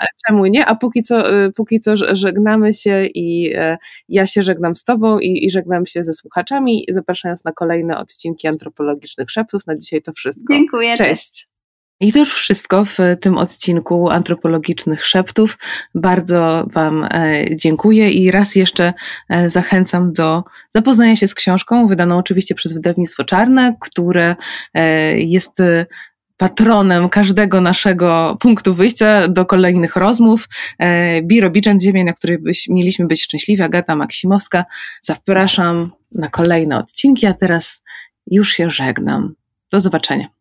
E, czemu nie? A póki co, y, póki co żegnamy się i e, ja się żegnam z Tobą i, i żegnam się ze słuchaczami, zapraszając na kolejne odcinki antropologicznych szeptów. Na dzisiaj to wszystko. Dziękuję. Cześć. I to już wszystko w tym odcinku antropologicznych szeptów. Bardzo Wam e, dziękuję i raz jeszcze e, zachęcam do zapoznania się z książką, wydaną oczywiście przez wydawnictwo Czarne, które jest patronem każdego naszego punktu wyjścia do kolejnych rozmów. E, Biro Biczen, ziemia, na której byś, mieliśmy być szczęśliwi, Agata Maksimowska. Zapraszam na kolejne odcinki, a teraz już się żegnam. Do zobaczenia.